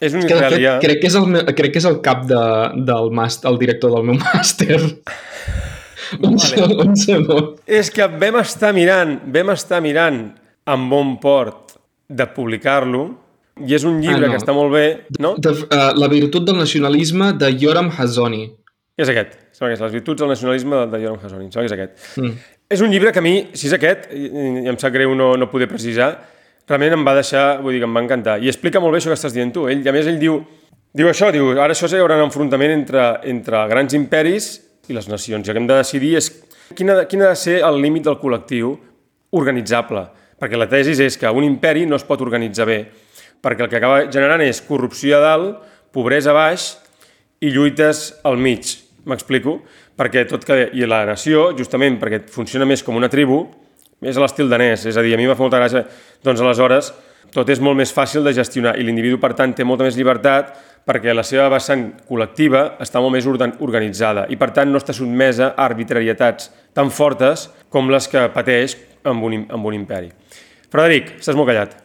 És un que, de fet, crec, que és el, me- crec que és el cap de, del màster, el director del meu màster. un, Vale. segon, un segon. És que vam estar mirant, vam estar mirant amb bon port de publicar-lo i és un llibre Ah, no. que està molt bé, no? De, uh, la virtut del nacionalisme de Yoram Hazoni. És aquest. Sembla que és Les virtuts del nacionalisme de, de Yoram Hasoni. Sembla que és aquest. Mm. És un llibre que a mi, si és aquest, i, i em sap greu no, no poder precisar, realment em va deixar, vull dir que em va encantar. I explica molt bé això que estàs dient tu. Ell, a més, ell diu, diu això, diu, ara això hi haurà un enfrontament entre, entre grans imperis i les nacions. I el que hem de decidir és quin ha de, quin ha de ser el límit del col·lectiu organitzable. Perquè la tesi és que un imperi no es pot organitzar bé, perquè el que acaba generant és corrupció a dalt, pobresa a baix i lluites al mig. M'explico? Perquè tot que... I la nació, justament perquè funciona més com una tribu, més a l'estil danès, és a dir, a mi m'ha fet molta gràcia, doncs aleshores tot és molt més fàcil de gestionar i l'individu, per tant, té molta més llibertat perquè la seva vessant col·lectiva està molt més organ- organitzada i, per tant, no està sotmesa a arbitrarietats tan fortes com les que pateix amb un, amb un imperi. Frederic, estàs molt callat.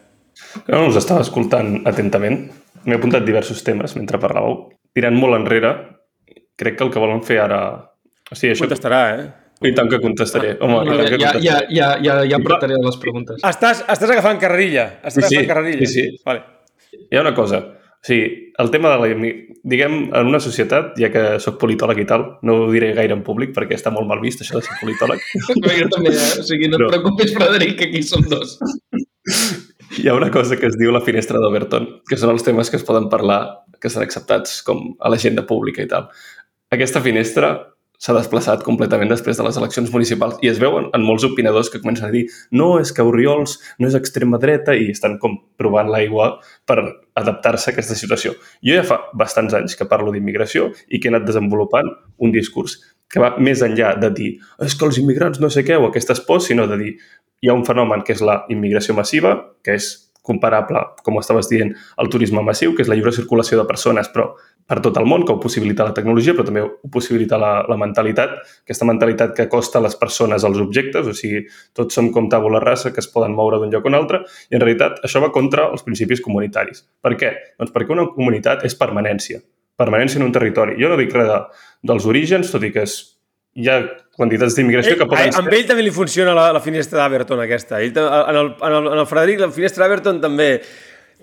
No, us estava escoltant atentament. M'he apuntat diversos temes mentre parlàveu. Tirant molt enrere, crec que el que volen fer ara... O sigui, això... Contestarà, eh? I tant que contestaré. Home, i No, tant que ja, ja, contestaré. ja, ja, ja apretaré les preguntes. Estàs, estàs agafant carrerilla. Estàs Sí, sí, agafant carrerilla. sí, sí. Vale. Hi ha una cosa. O sigui, el tema de la... Diguem, en una societat, ja que sóc politòleg i tal, no ho diré gaire en públic perquè està molt mal vist, això de ser politòleg. Jo també, eh? O sigui, no et No. preocupis, Frederic, que aquí som dos. Hi ha una cosa que es diu la finestra d'Overton, que són els temes que es poden parlar, que estan acceptats com a l'agenda pública i tal. Aquesta finestra s'ha desplaçat completament després de les eleccions municipals i es veuen en molts opinadors que comencen a dir no, és que Oriols no és extrema dreta i estan com provant l'aigua per adaptar-se a aquesta situació. Jo ja fa bastants anys que parlo d'immigració i que he anat desenvolupant un discurs que va més enllà de dir és que els immigrants no sé què o aquestes pors, sinó de dir hi ha un fenomen que és la immigració massiva, que és comparable, com estaves dient, al turisme massiu, que és la lliure circulació de persones, però per tot el món, que ho possibilita la tecnologia, però també ho possibilita la, la mentalitat, aquesta mentalitat que acosta a les persones als objectes, o sigui, tots som com tabula rasa, que es poden moure d'un lloc a un altre, i en realitat això va contra els principis comunitaris. Per què? Doncs perquè una comunitat és permanència, permanència en un territori. Jo no dic res de, dels orígens, tot i que és, hi ha quantitats d'immigració Ell, que poden eh, amb ell també li funciona la, la finestra d'Aberton aquesta. Ell, en, el, en, el, en el Frederic la finestra d'Aberton també,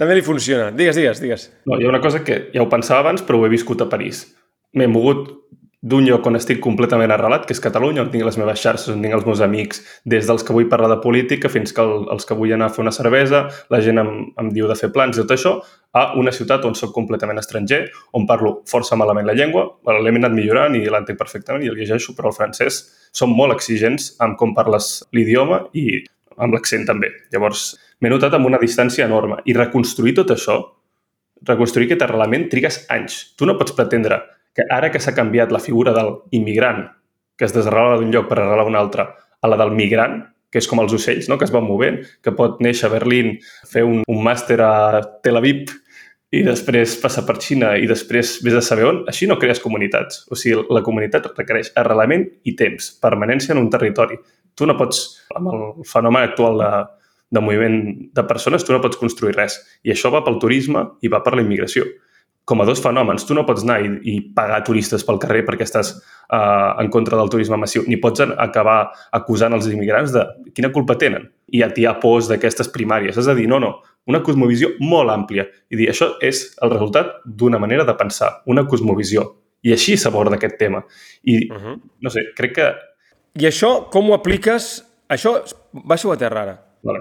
també li funciona. Digues, digues, digues. No, hi ha una cosa que ja ho pensava abans, però ho he viscut a París. M'he mogut d'un lloc on estic completament arrelat, que és Catalunya, on tinc les meves xarxes, on tinc els meus amics, des dels que vull parlar de política fins que el, els que vull anar a fer una cervesa, la gent em, em diu de fer plans i tot això, a una ciutat on sóc completament estranger, on parlo força malament la llengua, l'he anat millorant i l'entenc perfectament i el llegeixo, però el francès són molt exigents amb com parles l'idioma i amb l'accent també. Llavors, m'he notat amb una distància enorme. I reconstruir tot això, reconstruir aquest arrelament, trigues anys. Tu no pots pretendre que ara que s'ha canviat la figura del immigrant, que es desarrela d'un lloc per arrelar un altre, a la del migrant, que és com els ocells, no? que es van movent, que pot néixer a Berlín, fer un, un màster a Tel Aviv i després passar per Xina i després vés a saber on, així no crees comunitats. O sigui, la comunitat requereix arrelament i temps, permanència en un territori. Tu no pots, amb el fenomen actual de, de moviment de persones, tu no pots construir res. I això va pel turisme i va per la immigració. Com a dos fenòmens. Tu no pots anar i, i pagar turistes pel carrer perquè estàs uh, en contra del turisme massiu, ni pots acabar acusant els immigrants de quina culpa tenen i atiar pors d'aquestes primàries. És a dir, no, no, una cosmovisió molt àmplia. I dir, això és el resultat d'una manera de pensar, una cosmovisió. I així s'aborda aquest tema. I, uh -huh. no sé, crec que... I això, com ho apliques... Això, baixo a terra ara. Vale.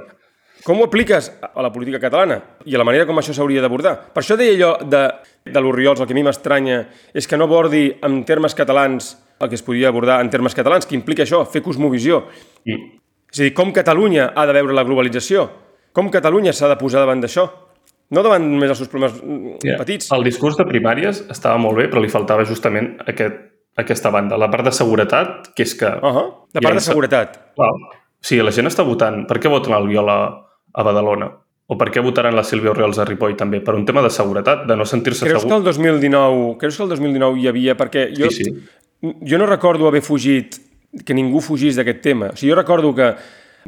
Com ho apliques a la política catalana i a la manera com això s'hauria d'abordar? Per això deia allò de, de l'Oriols, el que a mi m'estranya és que no abordi en termes catalans el que es podia abordar en termes catalans, que implica això, fer cosmovisió. Mm. És a dir, com Catalunya ha de veure la globalització? Com Catalunya s'ha de posar davant d'això? No davant només els seus problemes mm, Yeah. petits. El discurs de primàries estava molt bé, però li faltava justament aquest, aquesta banda. La part de seguretat, que és que... Uh -huh. De hi part de seguretat. Clar. Sigui, la gent està votant. Per què voten el Viola a Badalona? O per què votaran la Sílvia Oriols a Ripoll també? Per un tema de seguretat, de no sentir-se Creus que segur. el 2019, creus que el 2019 hi havia... Perquè jo, Sí, sí. jo no recordo haver fugit, que ningú fugís d'aquest tema. O sigui, jo recordo que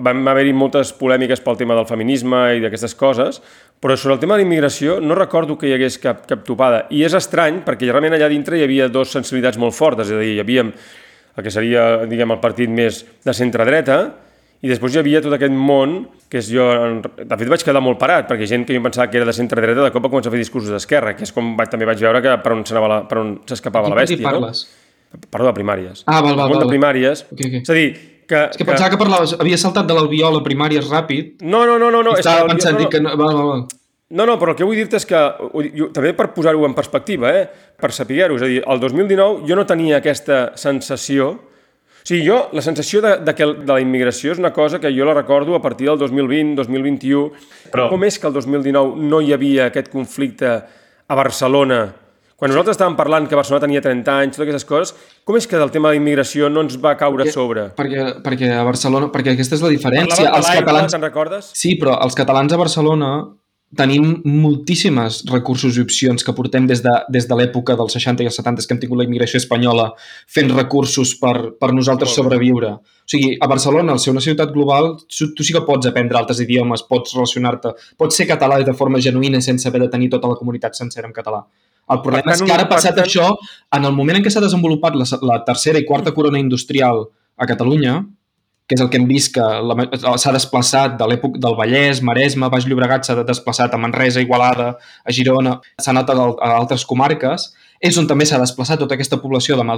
van haver-hi moltes polèmiques pel tema del feminisme i d'aquestes coses, però sobre el tema de la immigració no recordo que hi hagués cap, cap topada. I és estrany perquè realment allà dintre hi havia dues sensibilitats molt fortes, és a dir, hi havia el que seria, diguem, el partit més de centre-dreta, i després hi havia tot aquest món que és jo, de fet vaig quedar molt parat perquè gent que jo pensava que era de centre-dreta de cop va començar a fer discursos d'esquerra, que és com vaig, també vaig veure que per on s'anava la, per on s'escapava la Qui bèstia, no? parles? Parlo de primàries. Ah, val, val, val. de primàries. Ok, ok. És a dir, que... És que pensava que parlaves, havia saltat de l'albiol a primàries ràpid. No, no, no, no. no és Estava que el- pensant no, no, que no... Val, val, val. No, no, però el que vull dir-te és que, jo, també per posar-ho en perspectiva, eh? per saber-ho, és a dir, el 2019 jo no tenia aquesta sensació, o sigui, jo, la sensació de, de que de la immigració és una cosa que jo la recordo a partir del 2020, 2021. Però- Com és que el 2019 no hi havia aquest conflicte a Barcelona? Quan nosaltres estàvem parlant que Barcelona tenia 30 anys, totes aquestes coses, com és que del tema de immigració no ens va caure a sobre? Perquè, perquè a Barcelona... Perquè aquesta és la diferència. Parlaven de Els l'aigua, catalans... te'n recordes? Sí, però els catalans a Barcelona tenim moltíssimes recursos i opcions que portem des de, des de l'època dels 60 i els 70 que hem tingut la immigració espanyola fent recursos per, per nosaltres sobreviure. O sigui, a Barcelona, al ser una ciutat global, tu, tu sí que pots aprendre altres idiomes, pots relacionar-te, pots ser català de forma genuïna sense haver de tenir tota la comunitat sencera en català. El problema Per és tant, que ara, per passat tant- això, en el moment en què s'ha desenvolupat la, la tercera i quarta corona industrial a Catalunya, que és el que hem vist que s'ha desplaçat de l'època del Vallès, Maresme, Baix Llobregat, s'ha desplaçat a Manresa, Igualada, a Girona, s'ha anat a, a altres comarques, és on també s'ha desplaçat tota aquesta població de mà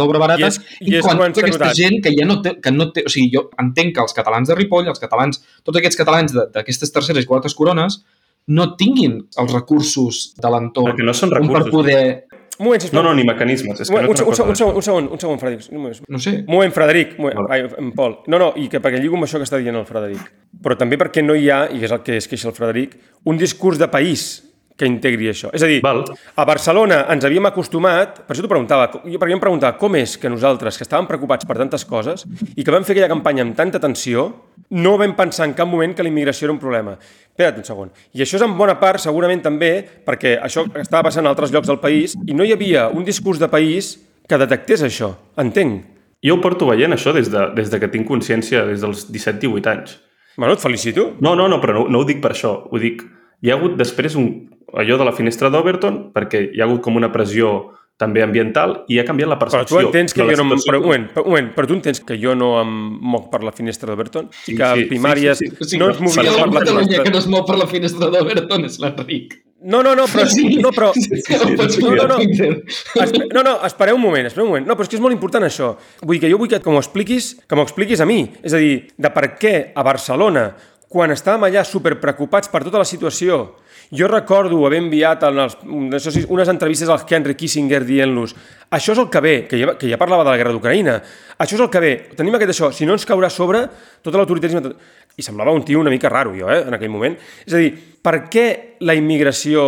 d'obra barata I és- i és quan quan tota aquesta notat. gent que ja no té, que no té, o sigui, jo entenc que els catalans de Ripoll, els catalans, tots aquests catalans d'aquestes terceres i quartes corones no tinguin els recursos de l'entorn Perquè no són com per recursos. poder, Un moment, sisplau. No, no, ni mecanismes. És que un, no un, un, un, segon, un segon, un segon, Frederic. Un moment, no sé, un moment Frederic. Un moment, ai, en Pol. No, no, i que perquè lligo amb això que està dient el Frederic. Però també perquè no hi ha, i és el que es queixa el Frederic, un discurs de país que integri això. És a dir, Val. a Barcelona ens havíem acostumat, per això t'ho preguntava, jo, perquè em preguntava com és que nosaltres, que estàvem preocupats per tantes coses i que vam fer aquella campanya amb tanta tensió, no vam pensar en cap moment que la immigració era un problema. Espera't un segon. I això és en bona part, segurament també, perquè això estava passant a altres llocs del país i no hi havia un discurs de país que detectés això. Entenc. Jo ho porto veient això des de, des de que tinc consciència, des dels 17-18 anys. Bueno, et felicito. No, no, no, però no, no ho dic per això. Ho dic, hi ha hagut després un, allò de la finestra d'Overton, perquè hi ha hagut com una pressió també ambiental i ha canviat la Però percepció. tu entens que jo no... em-. Però, un, moment, però, un moment, però tu entens que jo no em moc per la finestra d'Oberton? Sí, I que sí, primàries sí, sí, sí, no ens sí, movia ha per la finestra. que no es mou per la finestra d'Oberton és l'Enric. No, no, no, però... Sí. No, però... No, pots No, no, no. Espe- No, no, espereu un moment, espereu un moment. No, però és que és molt important això. Vull que jo vull que m'ho expliquis, que m'ho expliquis a mi. És a dir, de per què a Barcelona, quan estàvem allà superpreocupats per tota la situació, jo recordo haver enviat en els, unes entrevistes al Henry Kissinger dient-los això és el que ve, que ja, que ja parlava de la guerra d'Ucraïna, això és el que ve, tenim aquest això, si no ens caurà sobre tot l'autoritarisme... tot- I semblava un tio una mica raro, jo, eh, en aquell moment. És a dir, per què la immigració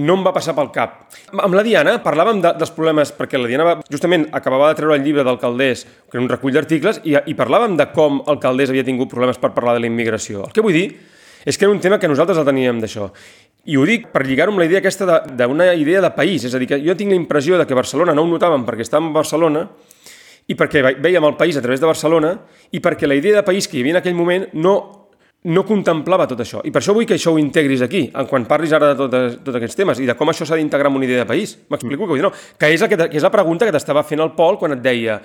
no em va passar pel cap. Amb la Diana parlàvem de, dels problemes, perquè la Diana va, justament acabava de treure el llibre del Caldés, que era un recull d'articles, i, i parlàvem de com el Caldés havia tingut problemes per parlar de la immigració. El que vull dir és que era un tema que nosaltres el teníem d'això. I ho dic per lligar-ho amb la idea aquesta d'una idea de país, és a dir, que jo tinc la impressió de que Barcelona no ho notàvem perquè estàvem a Barcelona, i perquè ve- vèiem el país a través de Barcelona i perquè la idea de país que hi havia en aquell moment no, no contemplava tot això. I per això vull que això ho integris aquí, quan parlis ara de tots, tots aquests temes i de com això s'ha d'integrar en una idea de país. M'explico mm. dir? No, que és, que, que és la pregunta que t'estava fent el Pol quan et deia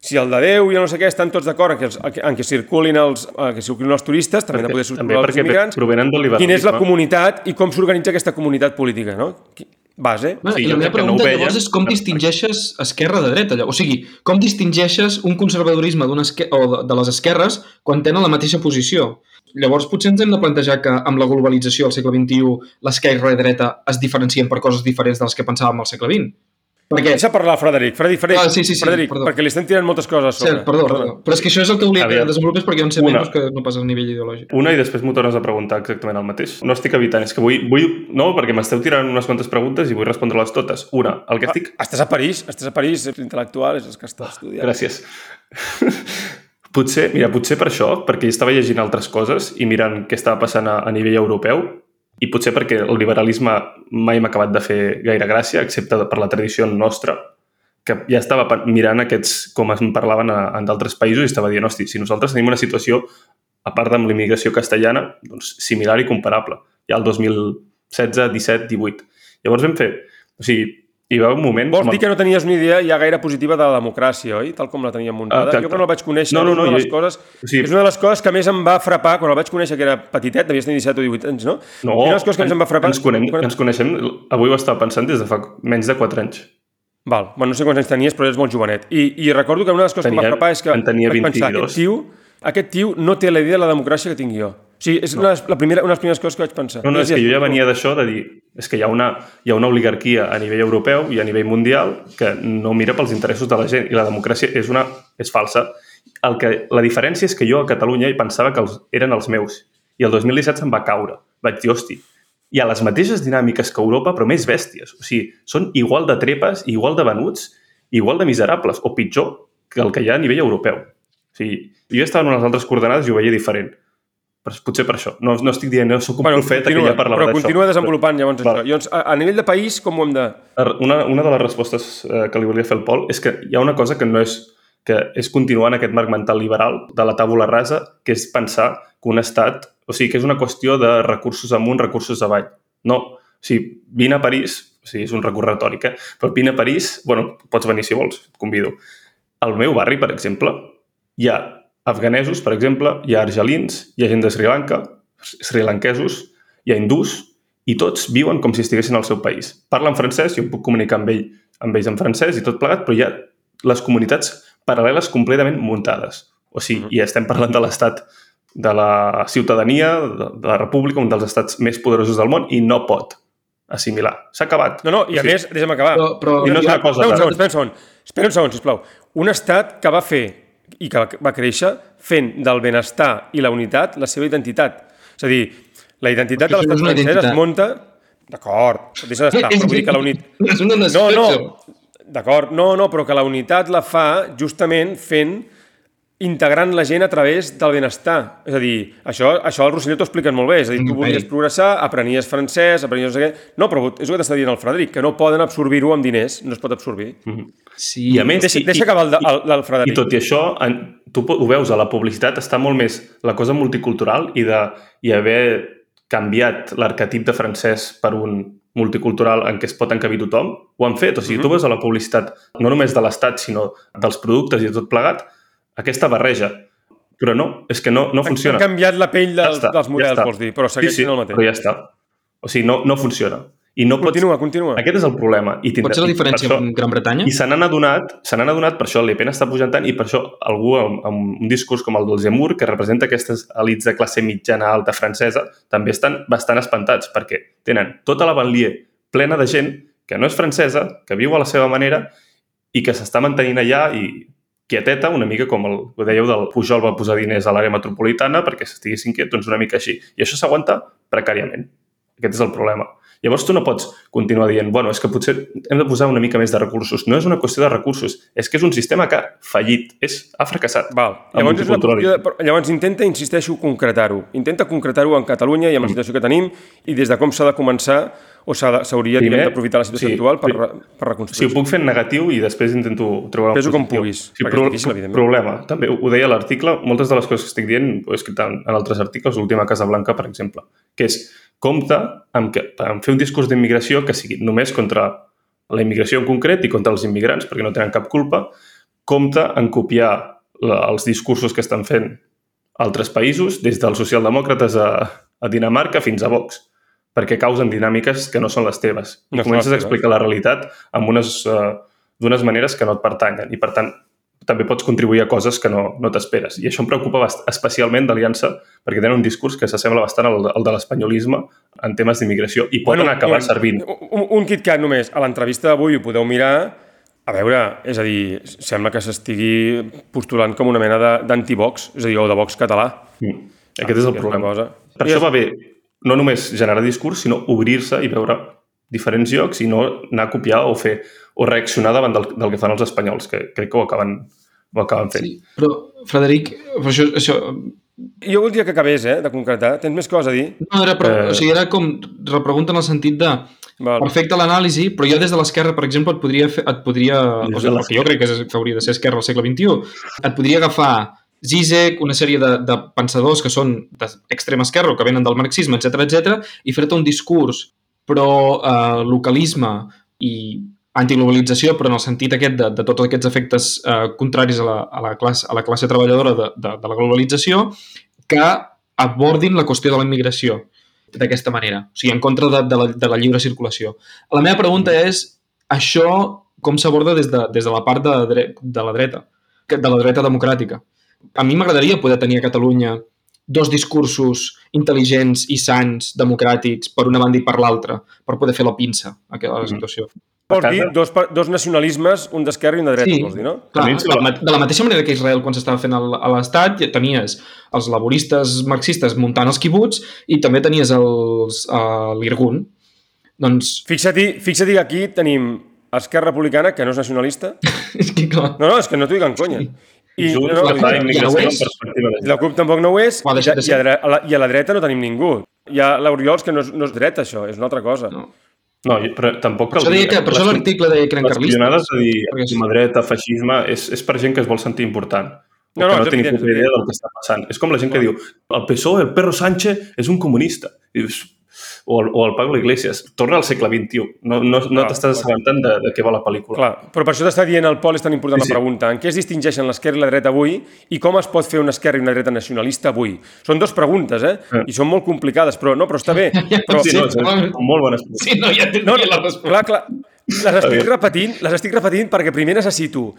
si el de Déu i no sé què estan tots d'acord en, que els- en que circulin els, en que circulin els turistes, també han de poder També circular els perquè immigrants. provenen del Quina és la liberalisme. comunitat i com s'organitza aquesta comunitat política, no? Base. Bueno, Sí, I la meva que no pregunta veien. llavors és com distingeixes esquerra de dreta? Allò? O sigui, com distingeixes un conservadorisme d'una esque... o de, de les esquerres quan tenen la mateixa posició? Llavors potser ens hem de plantejar que amb la globalització del segle XXI l'esquerra i dreta es diferencien per coses diferents de les que pensàvem al segle XX. Perquè, Deixa parlar, Frederic. Frederic, Frederic, Ah, sí, sí, sí, Frederic perdó. perquè li estem tirant moltes coses a sobre. cert, perdó, perdó, però és que això és el que volia que Aviam. desenvolupés perquè hi ha uns Una. segments que no passa a nivell ideològic. Una i després m'ho tornes a preguntar exactament el mateix. No estic evitant, és que vull... vull no, perquè m'esteu tirant unes quantes preguntes i vull respondre-les totes. Una, el que estic... Ah, estàs a París, estàs a París, ets intel·lectual, és el que estàs estudiant. Gràcies. potser, mira, potser per això, perquè estava llegint altres coses i mirant què estava passant a, a nivell europeu, i potser perquè el liberalisme mai m'ha acabat de fer gaire gràcia, excepte per la tradició nostra, que ja estava mirant aquests, com es parlaven en d'altres països, i estava dient, hosti, si nosaltres tenim una situació, a part amb l'immigració castellana, doncs, similar i comparable, ja el 2016, 17, 18. Llavors vam fer... O sigui, hi va un moment... Vols dir que no tenies una idea ja gaire positiva de la democràcia, oi? Tal com la teníem muntada. Exacte. jo quan el vaig conèixer, No, no, és, no, una de les jo- coses, sigui- és una de les coses que més em va frapar quan el vaig conèixer, que era petitet, devies tenir 17 o 18 anys, no? No, I una de les coses que més em va frapar... ens, conem, quan- ens coneixem, avui ho estava pensant des de fa menys de 4 anys. Val, bueno, no sé quants anys tenies, però eres molt jovenet. I, i recordo que una de les coses que em va Tenia- frapar és que en tenia vaig pensar, 22. aquest tio, aquest tio no té la idea de la democràcia que tinc jo. Sigui, és una, la primera, una de les primeres coses que vaig pensar. No, no, és que jo ja venia d'això de dir és que hi ha, una, hi ha una oligarquia a nivell europeu i a nivell mundial que no mira pels interessos de la gent i la democràcia és, una, és falsa. El que, la diferència és que jo a Catalunya hi pensava que els, eren els meus i el 2017 se'm va caure. Vaig dir, hosti, hi ha les mateixes dinàmiques que Europa, però més bèsties. O sigui, són igual de trepes, igual de venuts, igual de miserables, o pitjor que el que hi ha a nivell europeu. O sigui, jo estava en unes altres coordenades i ho veia diferent. Però potser per això. No, no estic dient, no sóc un bueno, profeta continua, que ja parlava Però d'això. continua desenvolupant llavors Val. això. Llavors, a, a nivell de país, com ho hem de... Una, una de les respostes eh, que li volia fer el Pol és que hi ha una cosa que no és que és continuar en aquest marc mental liberal de la tàbula rasa, que és pensar que un estat, o sigui, que és una qüestió de recursos amunt, recursos avall. No, o sigui, vine a París, o sigui, és un recurs retòric, eh? però vine a París, bueno, pots venir si vols, et convido. Al meu barri, per exemple, hi ha afganesos, per exemple, hi ha argelins, hi ha gent de Sri Lanka, srilanquesos, hi ha hindús, i tots viuen com si estiguessin al seu país. Parlen francès, jo em puc comunicar amb, ell, amb ells en francès i tot plegat, però hi ha les comunitats paral·leles completament muntades. O sigui, i estem parlant de l'estat de la ciutadania, de, de la república, un dels estats més poderosos del món, i no pot assimilar. S'ha acabat. No, no, i a sigui, més, deixa'm acabar. Però, però, I no és una cosa Espera un segon, espera un segon. Espera un segon, sisplau. Un estat que va fer i que va créixer fent del benestar i la unitat la seva identitat. És a dir, la identitat de l'estat francès es identitat. monta... D'acord, deixa d'estar, però vull dir que la unitat... No, no, d'acord, no, no, però que la unitat la fa justament fent integrant la gent a través del benestar. És a dir, això, això el Rosselló t'ho expliquen molt bé. És a dir, tu Imperi. volies progressar, aprenies francès, aprenies no sé què... No, però és el que t'està dient el Frederic, que no poden absorbir-ho amb diners, no es pot absorbir. Sí. I a més... Deixa, i- deixa acabar el, el, el I Frederic. tot i això, en, tu ho veus, a la publicitat està molt més la cosa multicultural i, de, i haver canviat l'arquetip de francès per un multicultural en què es pot encabir tothom, ho han fet. O sigui, tu veus a la publicitat, no només de l'Estat, sinó dels productes i de tot plegat, aquesta barreja. Però no, és que no, no funciona. Han canviat la pell dels, està, dels models, està. vols dir, però segueix sí, sí, sent el mateix. però ja està. O sigui, no, no funciona. I no pots... Continua, continua. Aquest és el problema. I tindrà- Pot ser la diferència això- amb Gran Bretanya? i se n'han adonat, se n'han adonat, per això el Le Pen està pujant tant, i per això algú amb, amb un discurs com el del Zemmour, que representa aquestes elites de classe mitjana alta francesa, també estan bastant espantats, perquè tenen tota la banlieue plena de gent que no és francesa, que viu a la seva manera i que s'està mantenint allà i quieteta, una mica com el, ho dèieu, del Pujol va posar diners a l'àrea metropolitana perquè estiguessin quiet, doncs una mica així. I això s'aguanta precàriament. Aquest és el problema. Llavors tu no pots continuar dient, bueno, és que potser hem de posar una mica més de recursos. No és una qüestió de recursos, és que és un sistema que ha fallit, és, ha fracassat. Val. Llavors, és una però llavors intenta, insisteixo, concretar-ho. Intenta concretar-ho en Catalunya i Mm. amb la situació que tenim i des de com s'ha de començar o s'hauria d'aprofitar la situació sí, actual per, per reconstruir. ho puc fer en negatiu i després intento trobar Fes-ho com puguis, Sí, perquè pro és difícil, evidentment. problema. També ho deia l'article, moltes de les coses que estic dient ho he escrit en, en altres articles, l'última Casa Blanca, per exemple, que és compta amb, que, amb fer un discurs d'immigració que sigui només contra la immigració en concret i contra els immigrants, perquè no tenen cap culpa, compta en copiar la, els discursos que estan fent altres països, des dels socialdemòcrates a, a Dinamarca fins a Vox, perquè causen dinàmiques que no són les teves. I No comences a explicar la realitat amb unes, uh, d'unes maneres que no et pertanyen. I, per tant, també pots contribuir a coses que no, no t'esperes. I això em preocupa especialment d'Aliança perquè tenen un discurs que s'assembla bastant al, al de l'espanyolisme en temes d'immigració i pot anar acabar un- servint. Un, un KitKat només. A l'entrevista d'avui ho podeu mirar. A veure, és a dir, sembla que s'estigui postulant com una mena de- d'anti-Vox, és a dir, o de Vox català. Mm. Aquest és el problema. cosa. Per I això és- va bé no només generar discurs, sinó obrir-se i veure diferents llocs i no anar a copiar o fer o reaccionar davant del, del que fan els espanyols, que crec que ho acaben, ho acaben fent. Sí, però, Frederic, però això, això Jo voldria que acabés, eh, de concretar. Tens més coses a dir? no era, però, Eh. o sigui, era com repregunta en el sentit de Val. perfecte l'anàlisi, però jo des de l'esquerra, per exemple, et podria, fer, et podria Des o sigui, el que jo crec que, és, que hauria de ser esquerra al segle XXI, et podria agafar Zizek, una sèrie de, de pensadors que són d'extrema esquerra o que venen del marxisme, etc etc i fer-te un discurs pro eh, localisme i antiglobalització, però en el sentit aquest de, de tots aquests efectes eh, contraris a la, a, la classe, a la classe treballadora de, de, de la globalització, que abordin la qüestió de la immigració d'aquesta manera, o sigui, en contra de, de, la, de la lliure circulació. La meva pregunta és, això com s'aborda des, de, des de la part de, de la dreta, de la dreta democràtica? A mi m'agradaria poder tenir a Catalunya dos discursos intel·ligents i sants, democràtics, per una banda i per l'altra, per poder fer la pinça a la Mhm. situació. Vols dir dos, dos nacionalismes, un d'esquerra i un de dreta, vols dir, no? Clar, de, la, de la mateixa manera que Israel, quan s'estava fent el- a l'Estat, ja tenies els laboristes marxistes muntant els quibuts i també tenies els, uh, l'Irgun. Doncs, Fixa-t'hi fixa que aquí tenim Esquerra Republicana, que no és nacionalista. és que clar... No, no, és que no t'ho dic en conya. I, Junts, no, la no, ja no en és. perspectiva de I la CUP tampoc no ho és, Ho ha i, i, a, a la, i a la dreta no tenim ningú. Hi ha l'Oriols, que no és, no és dreta, això, és una altra cosa. No. No, i- però tampoc Per cal això, deia que, per això l'article deia que eren Les carlistes. pionades de dir extrema dreta, feixisme, és, és per gent que es vol sentir important. No, no, que no puta és idea del que està passant. És com la gent que diu el PSOE, el perro Sánchez, és un comunista. I dius, o, el, o el Pablo Iglesias. Torna al segle XXI. No, no, no t'estàs assabentant de, de què va la pel·lícula. Clar, però per això t'està dient el Pol, és tan important Sí, sí, la pregunta. En què es distingeixen l'esquerra i la dreta avui i com es pot fer una esquerra i una dreta nacionalista avui? Són dues preguntes, eh? Eh. I són molt complicades, però no, però està bé. Però, Sí, no, és, és molt bones. Sí, no, ja tindria la resposta. Clar, clar. Les estic repetint, les estic repetint perquè primer necessito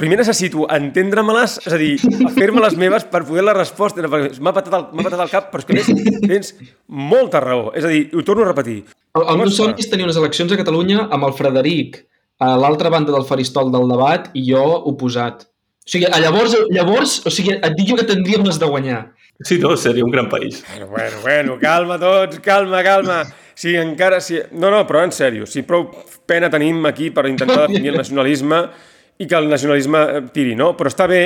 primer necessito entendre-me-les, és a dir, fer-me-les meves per poder la resposta, perquè m'ha patat, el, m'ha patat el cap, però és que més tens molta raó. És a dir, ho torno a repetir. El, el meu somni és tenir unes eleccions a Catalunya amb el Frederic a l'altra banda del faristol del debat i jo oposat. O sigui, a llavors, llavors o sigui, et dic jo que tindríem les de guanyar. Sí, no, seria un gran país. Bueno, bueno, bueno, calma tots, calma, calma. Sí, encara... Sí. No, no, però en sèrio, si prou pena tenim aquí per intentar definir el nacionalisme i que el nacionalisme eh, tiri, no? Però està bé,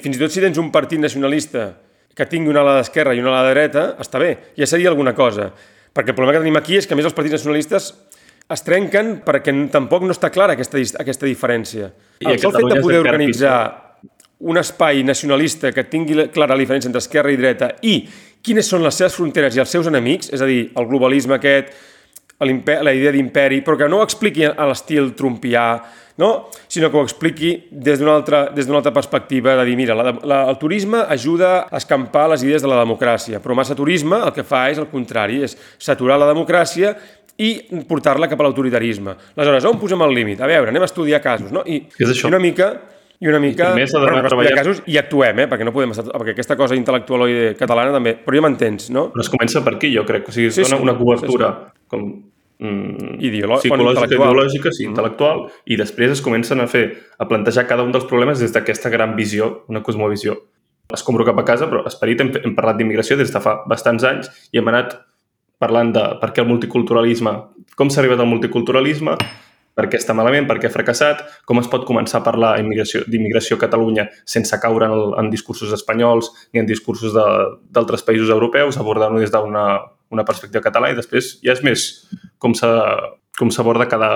fins i tot si tens un partit nacionalista que tingui una ala d'esquerra i una ala de dreta, està bé, ja seria alguna cosa. Perquè el problema que tenim aquí és que, a més, els partits nacionalistes es trenquen perquè tampoc no està clara aquesta, aquesta diferència. I el sol fet de poder organitzar un espai nacionalista que tingui la- clara la diferència entre esquerra i dreta i quines són les seves fronteres i els seus enemics, és a dir, el globalisme aquest, la idea d'imperi, però que no ho expliqui a l'estil trumpià, no? sinó que ho expliqui des d'una altra, des d'una altra perspectiva, de dir, mira, la, la, el turisme ajuda a escampar les idees de la democràcia, però massa turisme el que fa és el contrari, és saturar la democràcia i portar-la cap a l'autoritarisme. Aleshores, on posem el límit? A veure, anem a estudiar casos, no? I, És això. i una mica i una mica... d'anar bueno, treballant- estudiar casos i actuem, eh? perquè no podem estar... Perquè aquesta cosa intel·lectualoide catalana també... Però ja m'entens, no? Però es comença per aquí, jo crec. O sigui, es Sí, dona sí. una cobertura com mm, Ideolo- psicològica, intel·lectual. ideològica, sí, intel·lectual, i després es comencen a fer, a plantejar cada un dels problemes des d'aquesta gran visió, una cosmovisió. Escombro cap a casa, però esperit hem, hem parlat d'immigració des de fa bastants anys i hem anat parlant de per què el multiculturalisme, com s'ha arribat al multiculturalisme, per què està malament, per què ha fracassat, com es pot començar a parlar d'immigració a Catalunya sense caure en, el, en discursos espanyols ni en discursos d'altres països europeus, abordant-ho des d'una una perspectiva catalana i després ja és més com s'aborda cada,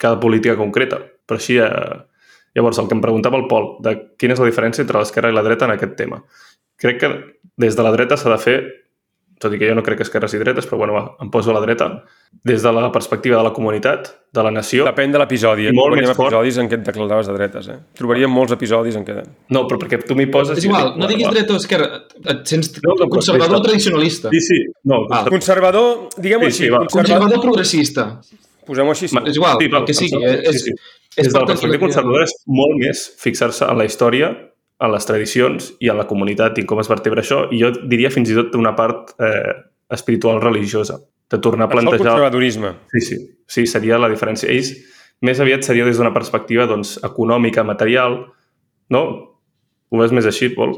cada política concreta. Però així, eh, llavors, el que em preguntava el Pol, de quina és la diferència entre l'esquerra i la dreta en aquest tema. Crec que des de la dreta s'ha de fer tot i que jo no crec que esquerres i dretes, però bueno, va, em poso a la dreta, des de la perspectiva de la comunitat, de la nació... Depèn de l'episodi. Eh? Molt Trobaríem més fort. episodis en què et declaraves de dretes. Eh? Trobaríem molts episodis en què... No, però perquè tu m'hi poses... És igual, no diguis dreta o esquerra, et sents No, no, conservador però- tradicionalista. Sí, sí. No, Ah. Conservador, diguem-ho Sí, així, sí, va. conservador, Conservador progressista. posem-ho així. Sí. És igual, val, el que sigui. em sembla- És, sí, sí. és Des de la per perspectiva conservadora és molt més fixar-se en la història, en les tradicions i en la comunitat i com es vertebra això, i jo diria fins i tot una part eh, espiritual religiosa, de tornar a Això el plantejar... conservadorisme. Sí, sí, sí, seria la diferència. Ells més aviat seria des d'una perspectiva doncs, econòmica, material, no? Ho veus més així, Pol?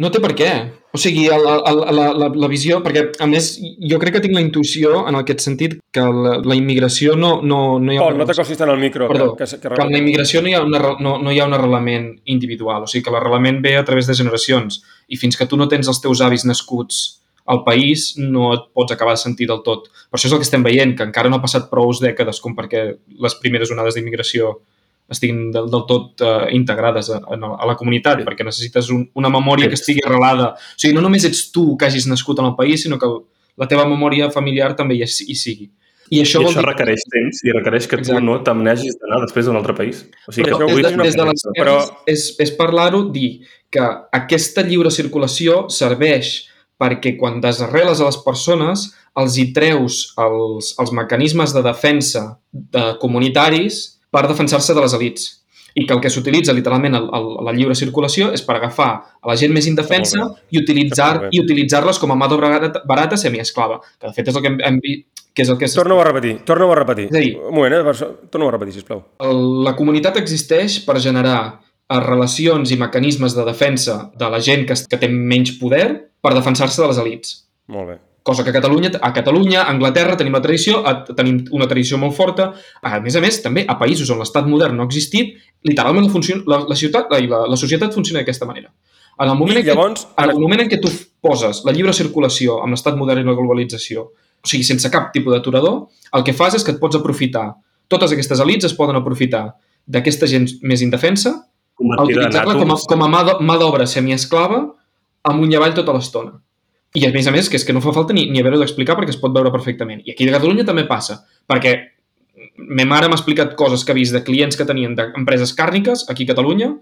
No té per què. O sigui, el, el, la, la, la visió... Perquè, a més, jo crec que tinc la intuïció en aquest sentit que la, la immigració no, no, no hi ha... Pol, no t'acostis tant al micro. Perdó, que, que, que, que en la immigració no hi, ha una, no, no hi ha un arrelament individual, o sigui que l'arrelament ve a través de generacions i fins que tu no tens els teus avis nascuts al país no et pots acabar de sentir del tot. Per això és el que estem veient, que encara no ha passat prou dècades com perquè les primeres onades d'immigració estiguin del, del tot uh, integrades a, a, la comunitat, Sí. perquè necessites un, una memòria que Temps. estigui arrelada. O sigui, no només ets tu que hagis nascut en el país, sinó que la teva memòria familiar també hi, hi sigui. I això I això dir... requereix temps i requereix que Exacte. tu no t'amnegis d'anar després a un altre país. O sigui, Però que des de, des de les però- és, és parlar-ho, dir que aquesta lliure circulació serveix perquè quan desarreles a les persones els hi treus els, els mecanismes de defensa de comunitaris per defensar-se de les elites. i que el que s'utilitza literalment a la lliure circulació és per agafar a la gent més indefensa i utilitzar i utilitzar-les com a mà d'obra barata, barata semiesclava, que de fet és el que hem, hem vist que és el que Torna-ho a repetir, torna-ho a repetir. És a dir- Un moment, eh? Torna-ho a repetir, sisplau. La comunitat existeix per generar eh, relacions i mecanismes de defensa de la gent que, que té menys poder per defensar-se de les elites. Molt bé. Cosa que a Catalunya, a Catalunya, a Anglaterra tenim la tradició, a, tenim una tradició molt forta. A més a més, també a països on l'estat modern no ha existit, literalment la, funcion, la, la, ciutat, la, la, la societat funciona d'aquesta manera. En el, moment I en què, llavors, en ara- el moment en què tu poses la lliure circulació amb l'estat modern i la globalització, o sigui, sense cap tipus d'aturador, el que fas és que et pots aprofitar. Totes aquestes elites es poden aprofitar d'aquesta gent més indefensa en utilitzar-la com a, com a mà d'obra semiesclava amunt i avall tota l'estona. I a més a més, que és que no fa falta ni, ni haver-ho d'explicar perquè es pot veure perfectament. I aquí a Catalunya també passa, perquè me mare m'ha explicat coses que ha vist de clients que tenien d'empreses càrniques aquí a Catalunya,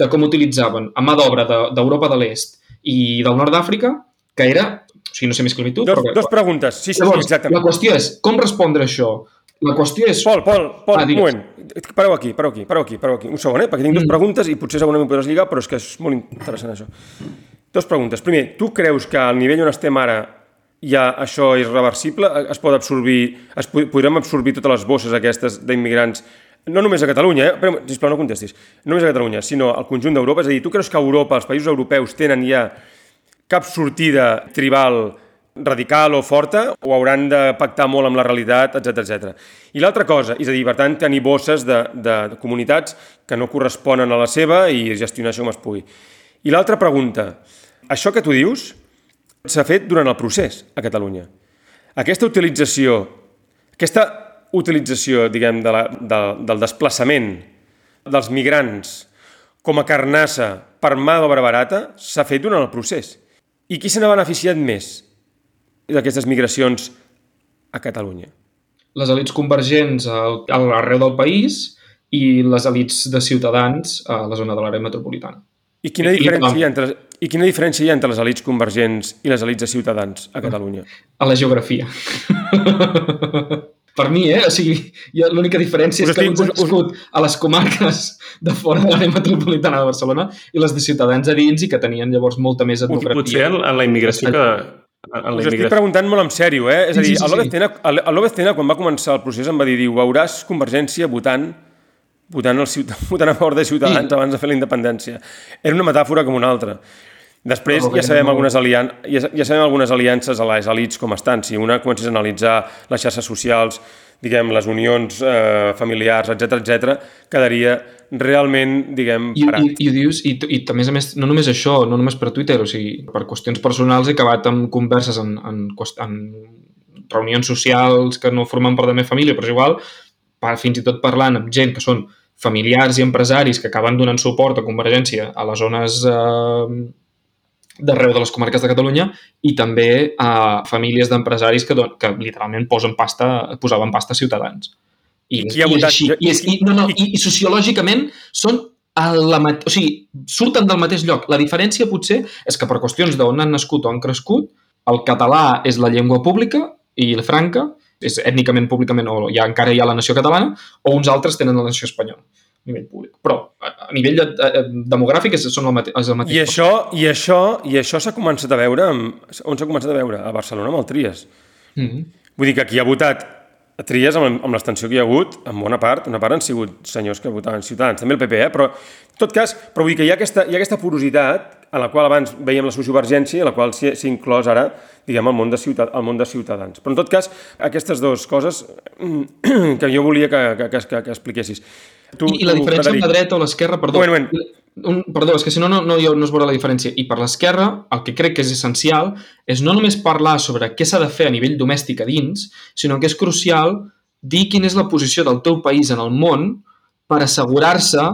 de com utilitzaven a mà d'obra de- d'Europa de, l'Est i del nord d'Àfrica, que era, o sigui, no sé esclavitud, Dos, però... dos preguntes. Sí, sí, Llavors, exactament. la qüestió és, com respondre això? La qüestió és... Pol, Pol, Pol, Ah, un moment. Pareu aquí, pareu aquí, pareu aquí, pareu aquí. Un segon, eh? Perquè tinc dues Mm. preguntes i potser segona m'ho podràs lligar, però és que és molt interessant això. Dos preguntes. Primer, tu creus que al nivell on estem ara ja això és reversible? Es pot absorbir, es po- podrem absorbir totes les bosses aquestes d'immigrants no només a Catalunya, eh? però, sisplau, no contestis, no només a Catalunya, sinó al conjunt d'Europa. És a dir, tu creus que Europa, els països europeus, tenen ja cap sortida tribal radical o forta o hauran de pactar molt amb la realitat, etc etc. I l'altra cosa, és a dir, per tant, tenir bosses de, de, de comunitats que no corresponen a la seva i gestionar això com es pugui. I l'altra pregunta, això que tu dius s'ha fet durant el procés a Catalunya. Aquesta utilització, aquesta utilització, diguem, de la, de, del desplaçament dels migrants com a carnassa per mà d'obra barata s'ha fet durant el procés. I qui se n'ha beneficiat més d'aquestes migracions a Catalunya? les elites convergents al- a l'arreu del país i les elites de ciutadans a la zona de l'àrea metropolitana. I quina, diferència hi ha entre, I quina diferència hi ha entre les elites convergents i les elites de ciutadans a Catalunya? A la geografia. per mi, eh? O sigui, l'única diferència Us és que estic- uns us- nascut a les comarques de fora de l'àrea metropolitana de Barcelona i les de ciutadans a dins i que tenien llavors molta més Potser etnografia. en, en la immigració que... En la Us estic preguntant molt en sèrio, eh? És a dir, sí, sí, el López sí. Tena, quan va començar el procés, em va dir, diu, veuràs Convergència votant votant, el ciuta, votant a favor de Ciutadans Sí. abans de fer la independència. Era una metàfora com una altra. Després ja sabem, algunes alian... ja, ja sabem algunes aliances a les elites com estan. Si una comences a analitzar les xarxes socials, diguem, les unions eh, familiars, etc etc, quedaria realment, diguem, I, parat. i, i, ho dius, i, i a més a més, no només això, no només per Twitter, o sigui, per qüestions personals he acabat amb converses en, en, en reunions socials que no formen part de la meva família, però és igual, per, fins i tot parlant amb gent que són familiars i empresaris que acaben donant suport a Convergència a les zones eh, d'arreu de les comarques de Catalunya i també a famílies d'empresaris que, que literalment posen pasta, posaven pasta a ciutadans. I, qui ha i votat? així. I, és, i, no, no, i, i sociològicament són a la, mat- o sigui, surten del mateix lloc. La diferència potser és que per qüestions d'on han nascut o han crescut, el català és la llengua pública i la franca és ètnicament, públicament, o ja encara hi ha la nació catalana, o uns altres tenen la nació espanyola a nivell públic. Però a, a nivell de, de, demogràfic és, són el mate, és el mateix. I això, i això, i això s'ha començat a veure, amb, on s'ha començat a veure? A Barcelona amb el Trias. Mm -hmm. Vull dir que qui ha votat a Trias, amb, amb l'extensió que hi ha hagut, en bona part, una part han sigut senyors que votaven Ciutadans, també el PP, eh? però en tot cas, però vull dir que hi ha aquesta, hi ha aquesta porositat a la qual abans veiem la sociovergència, a la qual s'hi inclòs ara, diguem, el món, de ciutat, el món de ciutadans. Però en tot cas, aquestes dues coses que jo volia que, que, que, que expliquessis. Tu, I, I la diferència amb la dreta o l'esquerra, perdó, Un moment, un un, perdó, és que si no, no, no, no es veurà la diferència. I per l'esquerra, el que crec que és essencial és no només parlar sobre què s'ha de fer a nivell domèstic a dins, sinó que és crucial dir quina és la posició del teu país en el món per assegurar-se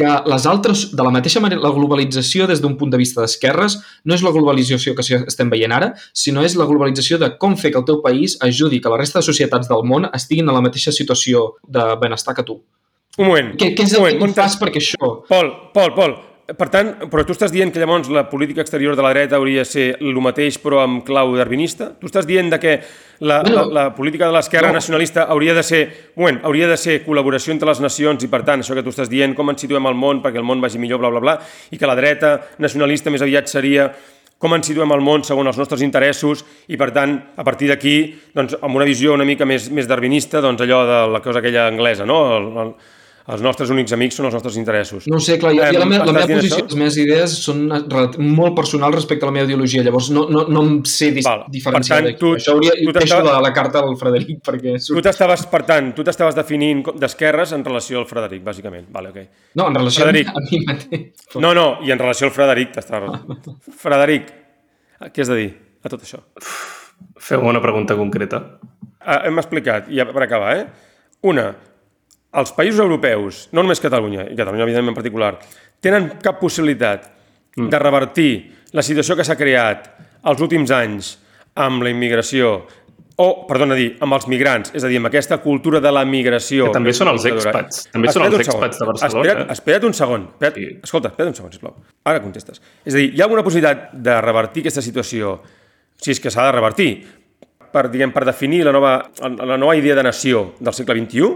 que les altres, de la mateixa manera, la globalització des d'un punt de vista d'esquerres no és la globalització que estem veient ara, sinó és la globalització de com fer que el teu país ajudi que la resta de societats del món estiguin a la mateixa situació de benestar que tu. Un moment. Què, què és el moment, que tu fas perquè això... Pol, Pol, Pol, per tant, però tu estàs dient que llavors la política exterior de la dreta hauria de ser el mateix però amb clau darwinista? Tu estàs dient de que la, Bueno, la, la política de l'esquerra no. nacionalista hauria de ser, bueno, hauria de ser col·laboració entre les nacions i per tant, això que tu estàs dient, com ens situem al món perquè el món vagi millor, bla, bla, bla, i que la dreta nacionalista més aviat seria com ens situem al món segons els nostres interessos i, per tant, a partir d'aquí, doncs, amb una visió una mica més, més darwinista, doncs allò de la cosa aquella anglesa, no? El, el, els nostres únics amics són els nostres interessos. No ho sé, clar, jo, Eh, la, meva, la meva posició, això? les meves idees són molt personals respecte a la meva ideologia, llavors no, no, no em sé dis Val. diferenciar Per tant, d'aquí. tu- Això hauria, tu deixo la, la carta al Frederic perquè... Tu t'estaves, per tant, tu t'estaves definint d'esquerres en relació al Frederic, bàsicament. Vale, okay. No, en relació Frederic. a mi mateix. No, no, i en relació al Frederic t'estava... Frederic, què has de dir a tot això? Feu una pregunta concreta. Ah, hem explicat, i ja per acabar, eh? Una, els països europeus, no només Catalunya, i Catalunya evidentment en particular, tenen cap possibilitat de revertir la situació que s'ha creat els últims anys amb la immigració, o, perdona dir, amb els migrants, és a dir, amb aquesta cultura de la migració. Que també són els expats, també són Espera't els un segon. expats de Barcelona, Espera't, eh? espera't un segon. Espera't, Sí. Escolta, espera't un segon, sisplau. Ara contestes. És a dir, hi ha alguna possibilitat de revertir aquesta situació, si és que s'ha de revertir, per, diguem, per definir la nova, la nova idea de nació del segle XXI,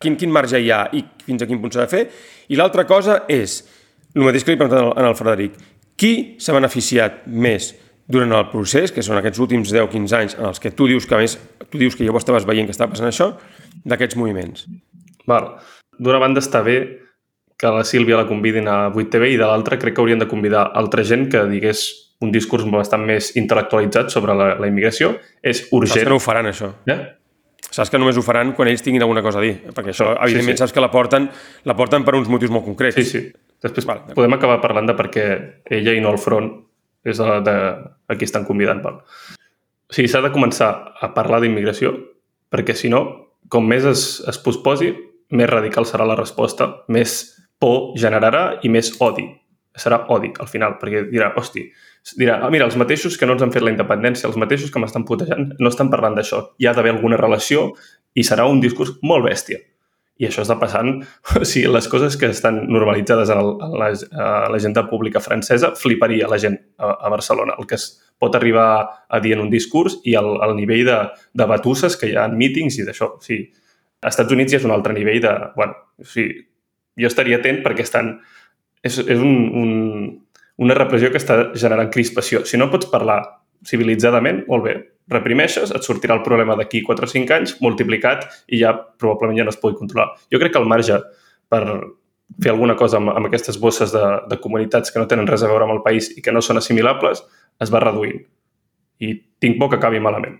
quin, quin marge hi ha i fins a quin punt s'ha de fer. I l'altra cosa és, el mateix que li he preguntat al- en el Frederic, qui s'ha beneficiat més durant el procés, que són aquests últims 10-15 anys en els que tu dius que més, tu dius que ja ho estaves veient que estava passant això, d'aquests moviments. Val. D'una banda està bé que la Sílvia la convidin a 8TV i de l'altra crec que haurien de convidar altra gent que digués un discurs bastant més intel·lectualitzat sobre la, la immigració. És Saps que urgent. no ho faran, això. Eh? Saps que només ho faran quan ells tinguin alguna cosa a dir, perquè això, Sí, evidentment, sí. saps que la porten, la porten per uns motius molt concrets. Sí, sí. Després Vale, podem acabar parlant de perquè ella i no el front és de, de a qui estan convidant. Val. O sigui, s'ha de començar a parlar d'immigració perquè, si no, com més es, es posposi, més radical serà la resposta, més por generarà i més odi. Serà odi, al final, perquè dirà, hosti, dirà, ah, mira, els mateixos que no ens han fet la independència, els mateixos que m'estan putejant, no estan parlant d'això. Hi ha d'haver alguna relació i serà un discurs molt bèstia. I això està passant, o sigui, les coses que estan normalitzades en, el, en la- a pública francesa, fliparia la gent a, a Barcelona. El que es pot arribar a dir en un discurs i el, el nivell de, de batusses que hi ha en mítings i d'això. O sigui, als Estats Units ja és un altre nivell de... Bueno, o sigui, jo estaria atent perquè estan... És, és un, un, una repressió que està generant crispació. Si no pots parlar civilitzadament, molt bé, reprimeixes, et sortirà el problema d'aquí 4 o 5 anys multiplicat i ja probablement ja no es pugui controlar. Jo crec que el marge per fer alguna cosa amb, amb aquestes bosses de, de comunitats que no tenen res a veure amb el país i que no són assimilables es va reduint. I tinc por que acabi malament.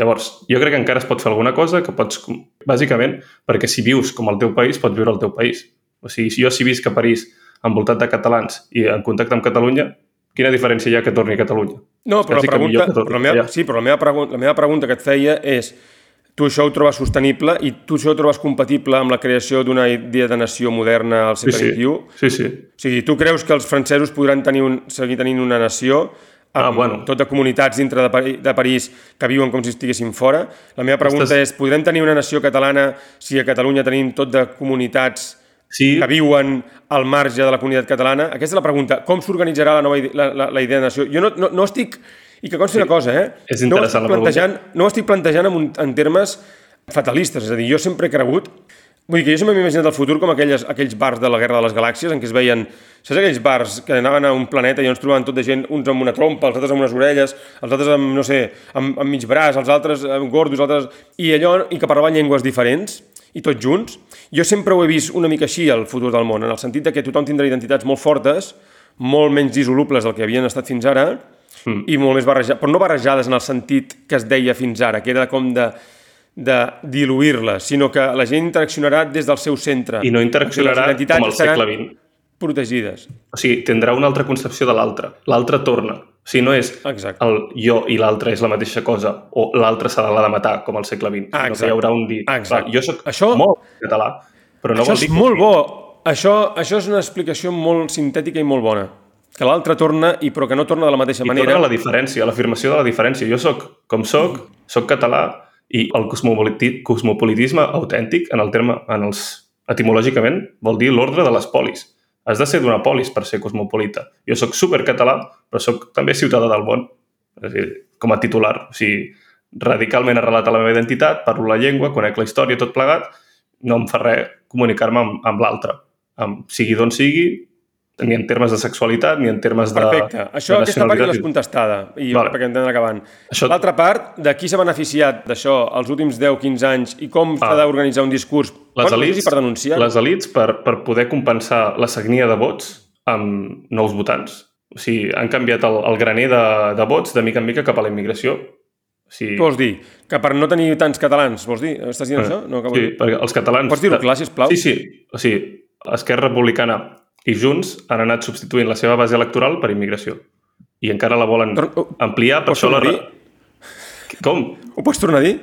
Llavors, jo crec que encara es pot fer alguna cosa que pots... Bàsicament, perquè si vius com el teu país, pots viure al teu país. O sigui, si jo si visc a París envoltat de catalans i en contacte amb Catalunya, quina diferència hi ha que torni a Catalunya? No, però la pregunta, però la meva, sí, però la meva, pregunta, la meva pregunta que et feia és tu això ho trobes sostenible i tu això ho trobes compatible amb la creació d'una idea de nació moderna al segle sí. XXI? Sí, sí. O sigui, tu creus que els francesos podran tenir un, seguir tenint una nació amb Ah, bueno. tot de comunitats dintre de, Pari- de París que viuen com si estiguessin fora? La meva pregunta Estàs- és, podrem tenir una nació catalana si a Catalunya tenim tot de comunitats Sí, que viuen al marge de la comunitat catalana? Aquesta és la pregunta. Com s'organitzarà la nova ide- la, la, la idea de nació? Jo no, no, no estic... I que consti una cosa, eh? és no interessant estic la plantejant, no ho estic plantejant en, un, en termes fatalistes. És a dir, jo sempre he cregut... Vull dir que jo sempre m'he imaginat el futur com aquelles, aquells bars de la Guerra de les Galàxies en què es veien... Saps aquells bars que anaven a un planeta i on es trobaven tot de gent, uns amb una trompa, els altres amb unes orelles, els altres amb, no sé, amb, amb mig braç, els altres amb gordos, els altres... I allò, i que parlaven llengües diferents, i tots junts. Jo sempre ho he vist una mica així, el futur del món, en el sentit de que tothom tindrà identitats molt fortes, molt menys dissolubles del que havien estat fins ara, mm. i molt més barrejades, però no barrejades en el sentit que es deia fins ara, que era com de de diluir-les, sinó que la gent interaccionarà des del seu centre. i no interaccionarà com al segle XX. protegides. O sigui, tindrà una altra concepció de l'altre. L'altre torna. O sigui, no és Exacte. el jo i l'altre és la mateixa cosa, o l'altre se l'ha de matar, com al segle XX. Ah, exacte. que hi haurà un. Ah, exacte. Clar, jo sóc Això- molt català, però no això vol és dir que... molt bo. Això, això és una explicació molt sintètica i molt bona. Que l'altre torna, i però que no torna de la mateixa I manera. torna la diferència, l'afirmació de la diferència. Jo sóc com sóc, sóc català, i el cosmopoliti cosmopolitisme autèntic, en el terme, en els, etimològicament, vol dir l'ordre de les polis. Has de ser d'una polis per ser cosmopolita. Jo sóc supercatalà, però sóc també ciutadà del món. És a dir, com a titular. O sigui, radicalment arrelat a la meva identitat, parlo la llengua, conec la història, tot plegat, no em fa res comunicar-me amb, amb l'altre. Amb, sigui d'on sigui, ni en termes de sexualitat, ni en termes de Perfecte. Això, de aquesta part ja l'has contestada. I Vale. perquè d'anar acabant. Això- L'altra part, de qui s'ha beneficiat d'això els últims 10-15 anys i com s'ha Ah. d'organitzar un discurs les per, elites, per denunciar les elites per, per poder compensar la sagnia de vots amb nous votants. O sigui, han canviat el, el graner de, de vots de mica en mica cap a la immigració. O sigui, Què vols dir? Que per no tenir tants catalans, vols dir? Estàs dient això? No, sí, perquè els catalans... Pots dir-ho clar, sisplau? Sí, sí. O sigui, Esquerra Republicana i Junts han anat substituint la seva base electoral per immigració. I encara la volen Tor- oh, ampliar, per això la... re- Com? Ho pots tornar a dir?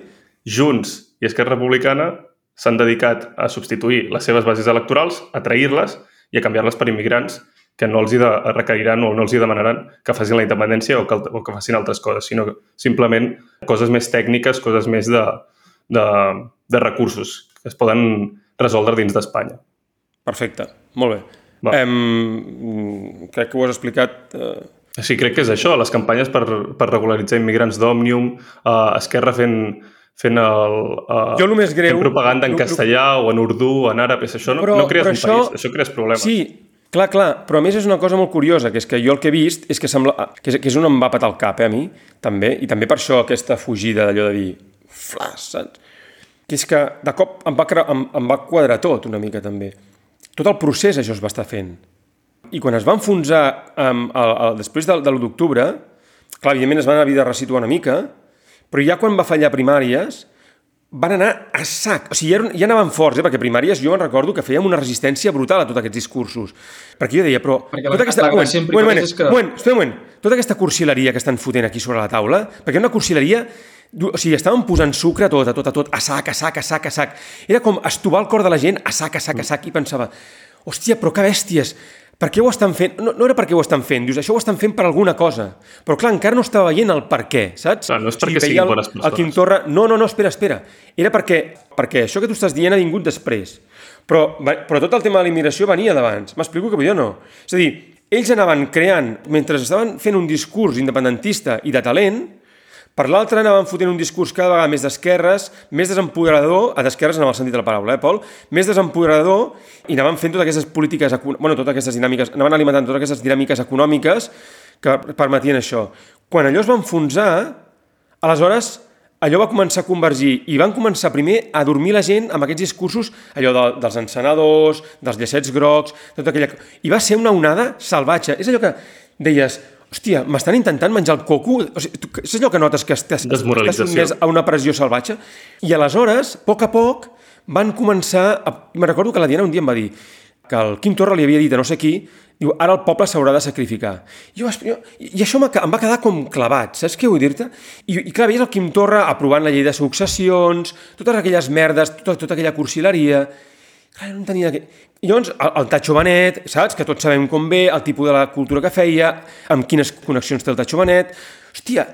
Junts i Esquerra Republicana s'han dedicat a substituir les seves bases electorals, a trair-les i a canviar-les per immigrants que no els hi de, requeriran o no els hi demanaran que facin la independència o que, o que facin altres coses, sinó que simplement coses més tècniques, coses més de, de, de recursos que es poden resoldre dins d'Espanya. Perfecte, molt bé. Va. Em, crec que ho has explicat... Eh, Sí, crec que és això, les campanyes per, per regularitzar immigrants d'Òmnium, uh, Esquerra fent, fent el, uh, Jo el més greu- fent propaganda en el- el- castellà o en urdú, en àrab, és això no, Però- no crees però un això- país, això crees problemes. Sí, clar, clar, però a més és una cosa molt curiosa, que és que jo el que he vist és que, sembla, que, és, que és on em va patar el cap, eh, a mi, també, i també per això aquesta fugida d'allò de dir, flas, saps? Que és que de cop em va, em, em va quadrar tot una mica també. Tot el procés això es va estar fent. I quan es va enfonsar um, el, el, després de, de l'1 d'octubre, clar, evidentment es van haver de resituar una mica, però ja quan va fallar primàries, van anar a sac. O sigui, ja, ja anaven forts, eh? perquè primàries jo me'n recordo que fèiem una resistència brutal a tots aquests discursos. Perquè jo deia, però... Perquè la- la moment, gràcia en moment, primàries moment, és que- moment, espera un moment. Tota aquesta cursileria que estan fotent aquí sobre la taula, perquè una cursileria o sigui, estaven posant sucre a tot, a tot, a tot, a sac, a sac, a sac, a sac. Era com estovar el cor de la gent a sac, a sac, a sac, i pensava, hòstia, però que bèsties, per què ho estan fent? No, no era perquè ho estan fent, dius, això ho estan fent per alguna cosa. Però clar, encara no estava veient el per què, saps? Clar, no és O sigui, perquè siguin el- bones El Quim persones. Torra... No, no, no, espera, espera. Era perquè, perquè això que tu estàs dient ha vingut després. Però, però tot el tema de la immigració venia d'abans. M'explico que vull dir o no? És a dir, ells anaven creant, mentre estaven fent un discurs independentista i de talent, per l'altre anaven fotent un discurs cada vegada més d'esquerres, més desempoderador, a d'esquerres en el sentit de la paraula, eh, Pol? Més desempoderador i anaven fent totes aquestes polítiques, bueno, totes aquestes dinàmiques, anaven alimentant totes aquestes dinàmiques econòmiques que permetien això. Quan allò es va enfonsar, aleshores allò va començar a convergir i van començar primer a dormir la gent amb aquests discursos, allò de, dels encenadors, dels llacets grocs, tota aquella... I va ser una onada salvatge. És allò que deies, hòstia, m'estan intentant menjar el coco? O sigui, tu, és allò que notes que estàs, estàs sotmès a una pressió salvatge? I aleshores, a poc a poc, van començar... A... Me recordo que la Diana un dia em va dir que el Quim Torra li havia dit a no sé qui, diu, ara el poble s'haurà de sacrificar. I, jo, jo, I això em va quedar com clavat, saps què vull dir-te? I, I clar, veies el Quim Torra aprovant la llei de successions, totes aquelles merdes, tota, tota aquella cursileria... Clar, no en tenia... que- I llavors, el, el Tacho Benet, saps? Que tots sabem com ve, el tipus de la cultura que feia, amb quines connexions té el Tacho Benet... Hòstia,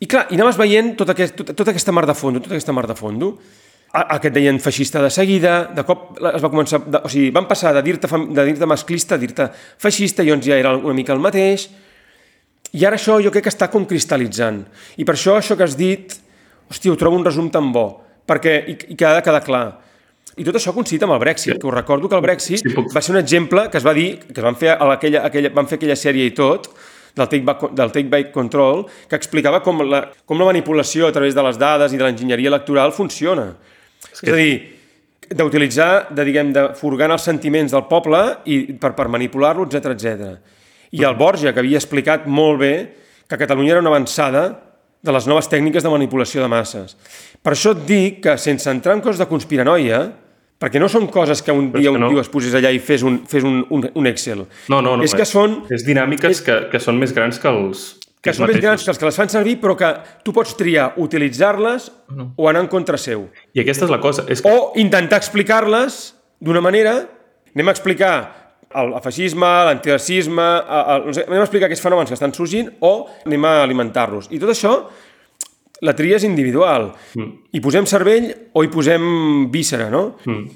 i clar, i anaves veient tota, aquest, tota, tota aquesta mar de fondo, tota aquesta mar de fondo, a, a que et deien feixista de seguida, de cop es va començar... De, o sigui, van passar de dir-te fam- de dir masclista a dir-te feixista, i llavors ja era una mica el mateix, i ara això jo crec que està com cristal·litzant. I per això això que has dit, hòstia, ho trobo un resum tan bo, perquè i, i que ha de quedar clar. I tot això coincidit amb el Brexit, que us recordo que el Brexit Sí, puc- va ser un exemple que es va dir, que van fer, a aquella, aquella, van fer aquella sèrie i tot, del take, back, del take back control, que explicava com la, com la manipulació a través de les dades i de l'enginyeria electoral funciona. És, que- és a dir, d'utilitzar, de, diguem, de furgar els sentiments del poble i per, per manipular-lo, etc etc. I el Borja, que havia explicat molt bé que Catalunya era una avançada de les noves tècniques de manipulació de masses. Per això et dic que, sense entrar en coses de conspiranoia, perquè no són coses que un és dia que un no. tio es posés allà i fes un, fes un, un, un Excel. No, no, no. És que són, És dinàmiques que, que són més grans que els que són més mateixos. grans que els que les fan servir, però que tu pots triar utilitzar-les No. o anar en contra seu. I aquesta és la cosa. És que o intentar explicar-les d'una manera, anem a explicar el, el feixisme, l'antiracisme, no sé, anem a explicar aquests fenòmens que estan sorgint o anem a alimentar-los. I tot això, la tria és individual. Mm. Hi posem cervell o hi posem víscera, no? Mm.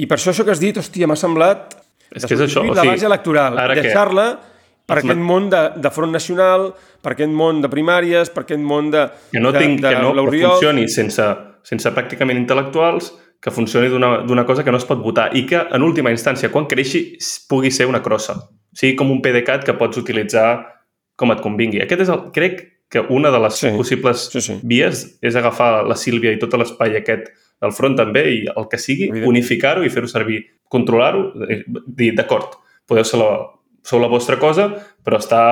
I per això això que has dit, hòstia, m'ha semblat És que és això, o la sigui, base electoral, deixar-la per Els aquest ma- món de, de front nacional, per aquest món de primàries, per aquest món de, que no, de, tinc, de que no que funcioni sense, sense pràcticament intel·lectuals, que funcioni d'una cosa que no es pot votar i que, en última instància, quan creixi, pugui ser una crossa. Sigui com un PDeCAT que pots utilitzar com et convingui. Aquest és el, crec que una de les Sí, possibles sí, sí. vies és agafar la Sílvia i tot l'espai aquest del front també i el que sigui, unificar-ho i fer-ho servir, controlar-ho, eh, dir, d'acord, podeu ser la, sou la vostra cosa, però està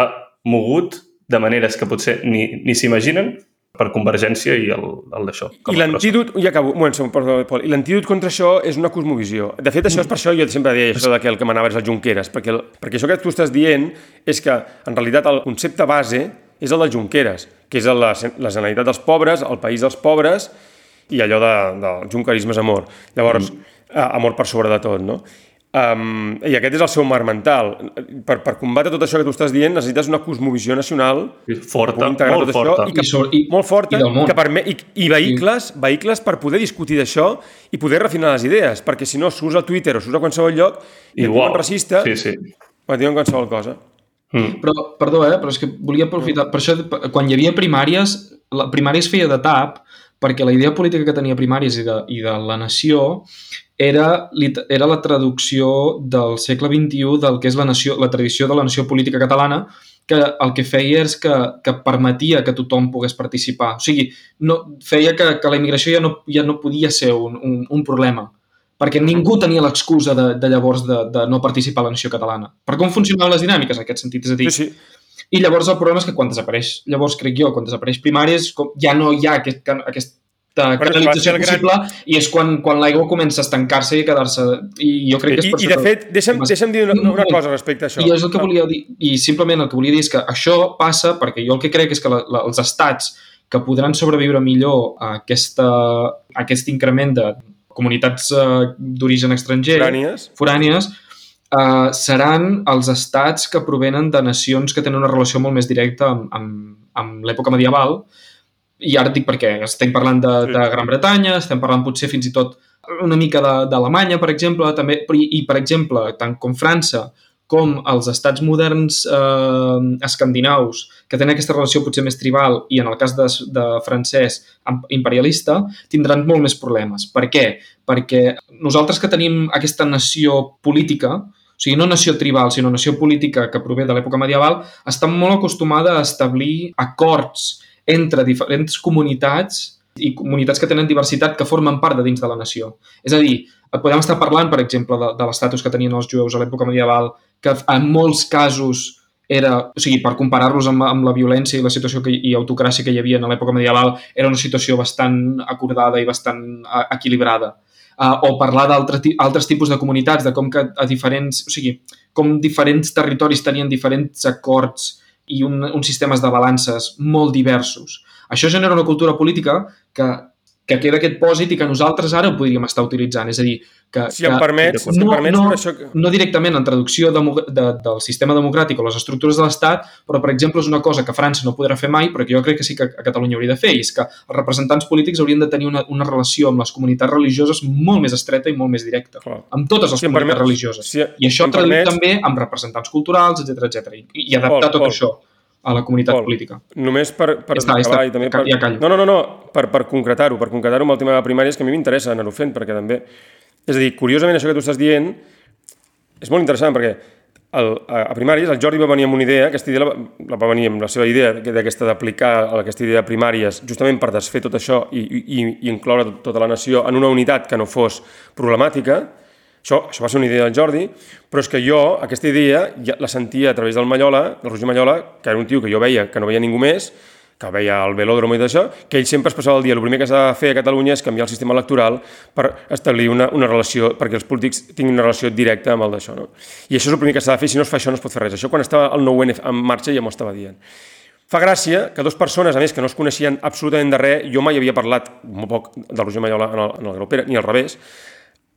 mogut de maneres que potser ni, ni s'imaginen per Convergència i el, el d'això. I l'antídot, ja acabo, un moment, perdó, Pol, i l'antídot contra això és una cosmovisió. De fet, això és per això jo sempre deia això de que el que manava és el Junqueras, perquè, el, perquè això que tu estàs dient és que, en realitat, el concepte base és el del Junqueras, que és la, la Generalitat dels pobres, el país dels pobres, i allò de, del junquerisme és amor. Llavors, mm. amor per sobre de tot, no? Um, I aquest és el seu mar mental. Per, per combatre tot això que tu estàs dient necessites una cosmovisió nacional Forta, molt tot forta. això i, que, I sobre- i- molt forta i que permet, i, i vehicles, sí. vehicles per poder discutir d'això i poder refinar les idees, perquè si no surts a Twitter o surts a qualsevol lloc i et diuen racista Sí, sí. o et diuen qualsevol cosa. Mm. Però, perdó, eh, però és que volia aprofitar... Per això, quan hi havia primàries, la primària es feia de tap perquè la idea política que tenia primàries i de, i de la nació era, era la traducció del segle XXI del que és la, nació, la tradició de la nació política catalana que el que feia és que, que permetia que tothom pogués participar. O sigui, no, feia que, que la immigració ja no, ja no podia ser un, un, un problema perquè ningú tenia l'excusa de, de llavors de, de no participar a la nació catalana. Per com funcionaven les dinàmiques en aquest sentit? És a dir, Sí, sí. i llavors el problema és que quan desapareix, llavors crec jo, quan desapareix primàries, com, ja no hi ha aquest, can- aquesta canalització possible i és quan, quan l'aigua comença a estancar-se i a quedar-se... I jo crec que és I, per I això de fet, deixa'm, deixa'm dir una, Un una cosa respecte a això. I és el que volia dir, i simplement el que volia dir és que això passa perquè jo el que crec és que la, la, els estats que podran sobreviure millor a, aquesta, a aquest increment de comunitats eh, d'origen estranger, Forànies. forànies, eh, seran els estats que provenen de nacions que tenen una relació molt més directa amb, amb, amb l'època medieval, i ara dic perquè estem parlant de, Sí. de Gran Bretanya, estem parlant potser fins i tot una mica de- d'Alemanya, per exemple, també, i, i, per exemple, tant com França com els estats moderns eh, escandinaus, que tenen aquesta relació potser més tribal i en el cas de, de francès imperialista, tindran molt més problemes. Per què? Perquè nosaltres que tenim aquesta nació política, o sigui, no nació tribal, sinó nació política que prové de l'època medieval, està molt acostumada a establir acords entre diferents comunitats i comunitats que tenen diversitat que formen part de dins de la nació. És a dir, podem estar parlant, per exemple, de, de l'estatus que tenien els jueus a l'època medieval, que en molts casos era, o sigui, per comparar-los amb, amb la violència i la situació que, i autocràcia que hi havia a l'època medieval, era una situació bastant acordada i bastant eh, equilibrada. Uh, o parlar d'altres ti- altres tipus de comunitats, de com que a diferents, o sigui, com diferents territoris tenien diferents acords i un, uns sistemes de balances molt diversos. Això genera una cultura política que, que queda aquest pòsit i que nosaltres ara podríem estar utilitzant. És a dir, que, Si em que permets, si em no, permets no, això... que- no directament en traducció de, de, del sistema democràtic o les estructures de l'Estat, però, per exemple, és una cosa que França no podrà fer mai, però que jo crec que sí que a Catalunya hauria de fer, i és que els representants polítics haurien de tenir una, una relació amb les comunitats religioses molt més estreta i molt més directa, Clar. amb totes les Si em comunitats permets- religioses. si- I això si em traduït permets- també amb representants culturals, etc etc i, i adaptar Pol, tot Pol. això a la comunitat Pol. política. Només per, per està, acabar està. i també per... ja callo. No, no, no, no. per, per concretar-ho, per concretar-ho amb el tema de primàries, que a mi m'interessa anar-ho fent, perquè també... És a dir, curiosament, això que tu estàs dient és molt interessant, perquè el, a, a primàries el Jordi va venir amb una idea, aquesta idea la, la va venir amb la seva idea que- d'aquesta d'aplicar aquesta idea de primàries justament per desfer tot això i, i, i incloure tot- tota la nació en una unitat que no fos problemàtica, això, això va ser una idea del Jordi, però és que jo aquesta idea ja la sentia a través del Mallola, del Roger Mallola, que era un tio que jo veia que no veia ningú més, que veia el velòdromo i tot això, que ell sempre es passava el dia. El primer que s'ha de fer a Catalunya és canviar el sistema electoral per establir una, una relació, perquè els polítics tinguin una relació directa amb el d'això. No? I això és el primer que s'ha de fer, si no es fa això no es pot fer res. Això quan estava el 9-N en marxa ja m'ho estava dient. Fa gràcia que dues persones, a més, que no es coneixien absolutament de res, jo mai havia parlat molt poc del Roger Mallola en el, en el Graupera, ni al revés,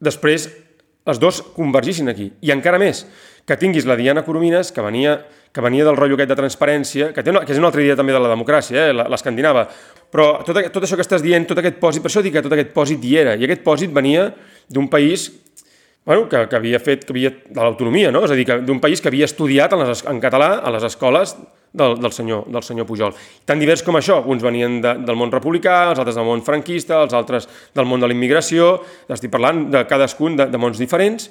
després els dos convergissin aquí. I encara més, que tinguis la Diana Coromines, que venia, que venia del rotllo aquest de transparència, que, té una, que és una altra idea també de la democràcia, eh, l'escandinava, però tot, tot això que estàs dient, tot aquest pòsit, per això dic que tot aquest pòsit hi era, i aquest pòsit venia d'un país bueno, que, que havia fet que havia, de l'autonomia, no? és a dir, d'un país que havia estudiat en, les, es- en català a les escoles del, del, senyor, del senyor Pujol. Tan divers com això, uns venien de, del món republicà, els altres del món franquista, els altres del món de la immigració, estic parlant de cadascun de, de mons diferents,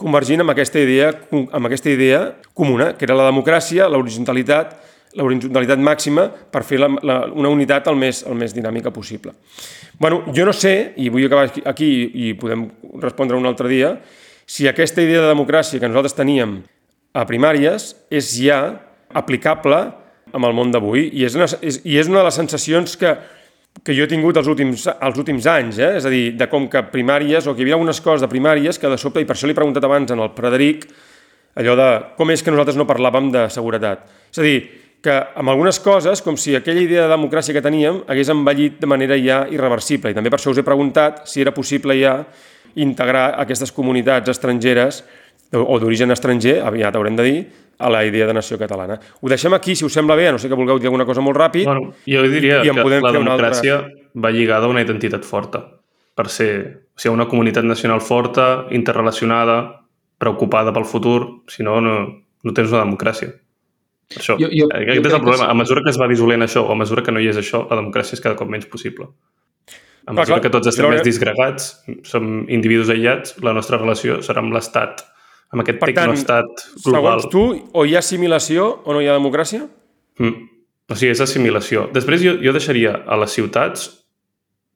convergint amb aquesta idea, amb aquesta idea comuna, que era la democràcia, l'horitzontalitat, l'horitzontalitat màxima per fer la, la, una unitat el més, el més dinàmica possible. Bueno, jo no sé, i vull acabar aquí i podem respondre un altre dia, si aquesta idea de democràcia que nosaltres teníem a primàries és ja aplicable amb el món d'avui i, és una, és, i és una de les sensacions que, que jo he tingut els últims, els últims anys, eh? és a dir, de com que primàries, o que hi havia algunes coses de primàries que de sobte, i per això li he preguntat abans en el Frederic, allò de com és que nosaltres no parlàvem de seguretat. És a dir, que amb algunes coses, com si aquella idea de democràcia que teníem hagués envellit de manera ja irreversible. I també per això us he preguntat si era possible ja integrar aquestes comunitats estrangeres o d'origen estranger, aviat haurem de dir, a la idea de nació catalana. Ho deixem aquí, si us sembla bé, a no sé que vulgueu dir alguna cosa molt ràpid. Bueno, jo diria I en que la una altra- democràcia va lligada a una identitat forta. Per ser, o sigui, una comunitat nacional forta, interrelacionada, preocupada pel futur, si no, no, no tens una democràcia. Per això, Jo- jo- aquest jo és el que problema. sí. A mesura que es va dissolent això, o a mesura que no hi és això, la democràcia és cada cop menys possible. A Clar, mesura clar, que tots estem més disgregats, som individus aïllats, la nostra relació serà amb l'Estat, amb aquest Per tant, tecnoestat global. segons tu, o hi ha assimilació o no hi ha democràcia? Mm. O sigui, és assimilació. Després jo, jo deixaria a les ciutats,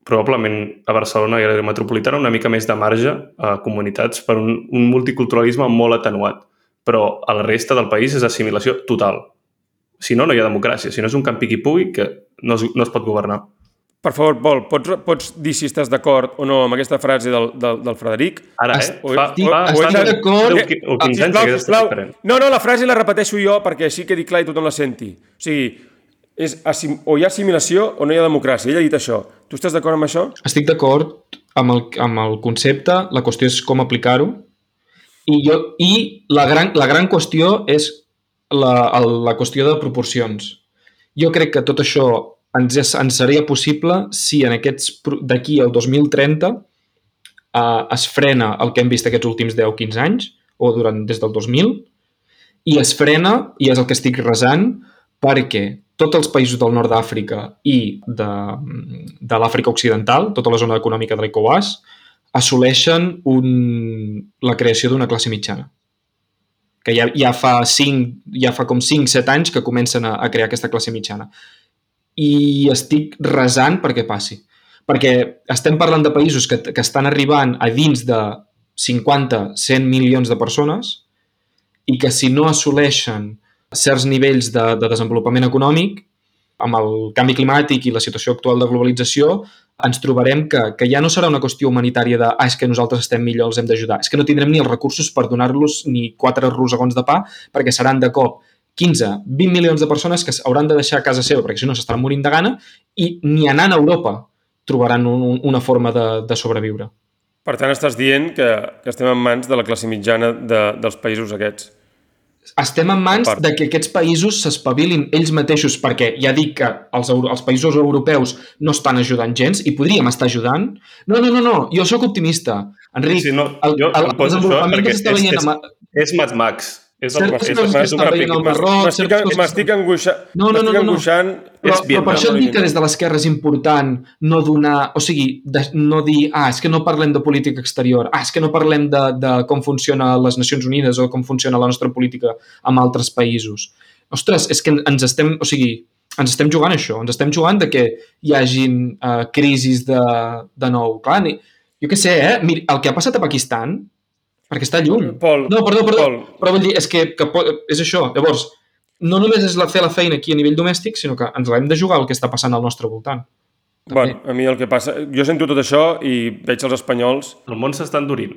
probablement a Barcelona i a l'àrea metropolitana, una mica més de marge a comunitats per un, un multiculturalisme molt atenuat. Però a la resta del país és assimilació total. Si no, no hi ha democràcia. Si no és un camp piqui-pugui que no es, no es pot governar. Per favor, Pol, pots, pots dir si estàs d'acord o no amb aquesta frase del, del, del Frederic? Ara, eh? Estic- Fa, estic- fa, estic fa d'acord. 10 qui- o 15 anys. No, no, la frase la repeteixo jo perquè així quedi clar i tothom la senti. O sigui, és assim, o hi ha assimilació o no hi ha democràcia. Ell ha dit això. Tu estàs d'acord amb això? Estic d'acord amb, el, amb el concepte, la qüestió és com aplicar-ho i, jo, i la, gran, la gran qüestió és la, la qüestió de proporcions. Jo crec que tot això ens, ens seria possible si en aquests d'aquí al 2030 eh, es frena el que hem vist aquests últims 10-15 anys o durant des del 2000 i es frena, i és el que estic resant, perquè tots els països del nord d'Àfrica i de, de l'Àfrica Occidental, tota la zona econòmica de l'ECOWAS, assoleixen un, la creació d'una classe mitjana. Que ja, ja, fa 5, ja fa com 5-7 anys que comencen a, a crear aquesta classe mitjana. I estic resant perquè passi. Perquè estem parlant de països que, que estan arribant a dins de 50-100 milions de persones i que si no assoleixen certs nivells de, de desenvolupament econòmic, amb el canvi climàtic i la situació actual de globalització, ens trobarem que, que ja no serà una qüestió humanitària de ah, és que nosaltres estem millor, els hem d'ajudar. És que no tindrem ni els recursos per donar-los ni quatre rosegons de pa, perquè seran de cop 15, 20 milions de persones que hauran de deixar casa seva perquè si no s'estaran morint de gana i ni anant a Europa trobaran un, un, una forma de, de sobreviure. Per tant, estàs dient que, que estem en mans de la classe mitjana de, dels països aquests. Estem en mans de que aquests països s'espavilin ells mateixos, perquè ja dic que els, els països europeus no estan ajudant gens i podríem estar ajudant. No, no, no, no, jo sóc optimista. Enric, Sí, no, el, jo el, poso això desenvolupament que s'està és, veient... és, amb- és Mad Max. És el, és, és al Marroc, M'estic angoixant. No, no, no, no, no. Però, És però per això et dic que des de l'esquerra és important no donar, o sigui, de, no dir, ah, és que no parlem de política exterior, ah, és que no parlem de, de com funciona les Nacions Unides o com funciona la nostra política amb altres països. Ostres, és que ens estem, o sigui, ens estem jugant això, ens estem jugant de que hi hagin uh, crisis de, de nou. Clar, ni, jo què sé, eh? Mira, el que ha passat a Pakistan, perquè està lluny. Pol, No, perdó, perdó, Pol. però vull dir, és que, que és això. Llavors, no només és la, fer la feina aquí a nivell domèstic, sinó que ens l'hem de jugar el que està passant al nostre voltant. Bueno, a mi el que passa... Jo sento tot això i veig els espanyols... El món s'està endurint.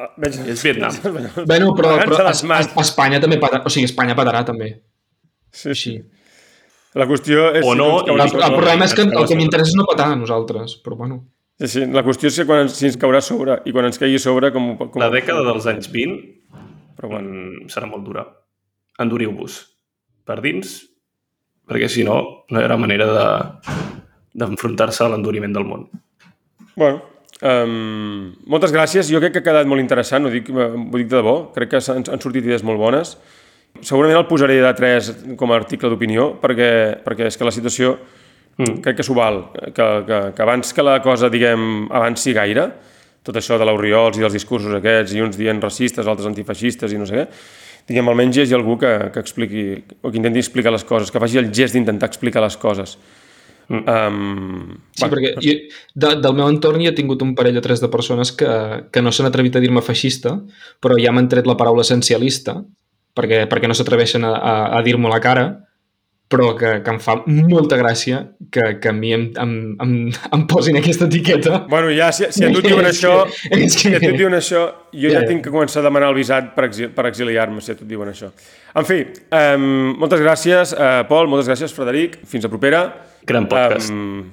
ah, Veig... És Vietnam. Bueno, però, però es, es, Espanya també patarà, o sigui, Espanya patarà també. Sí, Així. La qüestió és... O si no, ens i- caurà El, sobre- el problema és que el que m'interessa és no patar a nosaltres, però bueno. Sí, sí. La qüestió és que quan ens, si ens caurà sobre i quan ens caigui sobre... Com, com... La dècada dels anys 20 Però bueno. mm, serà molt dura. Enduriu-vos per dins, perquè si no, no hi haurà manera de d'enfrontar-se a l'enduriment del món. Bueno, Um, moltes gràcies, jo crec que ha quedat molt interessant, ho dic, ho dic de debò, crec que han, han sortit idees molt bones. Segurament el posaré de 3 com a article d'opinió, perquè, perquè és que la situació mm. crec que s'ho val, que, que, que abans que la cosa, diguem, avanci gaire, tot això de l'Oriols i dels discursos aquests, i uns dient racistes, altres antifeixistes i no sé què, diguem, almenys hi hagi algú que, que expliqui, o que intenti explicar les coses, que faci el gest d'intentar explicar les coses. Mm. Um, Sí, perquè jo, de, del meu entorn hi he tingut un parell o tres de persones que, que no s'han atrevit a dir-me feixista, però ja m'han tret la paraula essencialista, perquè, perquè no s'atreveixen a, a, a dir-m'ho a la cara, però que, que em fa molta gràcia que, que a mi em, em, em, em posin aquesta etiqueta. Bueno, ja, si, si a tu et diuen És això, que- si a tu que- et diuen això, jo ja, Ja, ja. tinc que començar a demanar el visat per, exil, per exiliar-me, si a tu et diuen això. En fi, um, moltes gràcies, uh, Pol, moltes gràcies, Frederic. Fins a propera. Gran podcast. Um,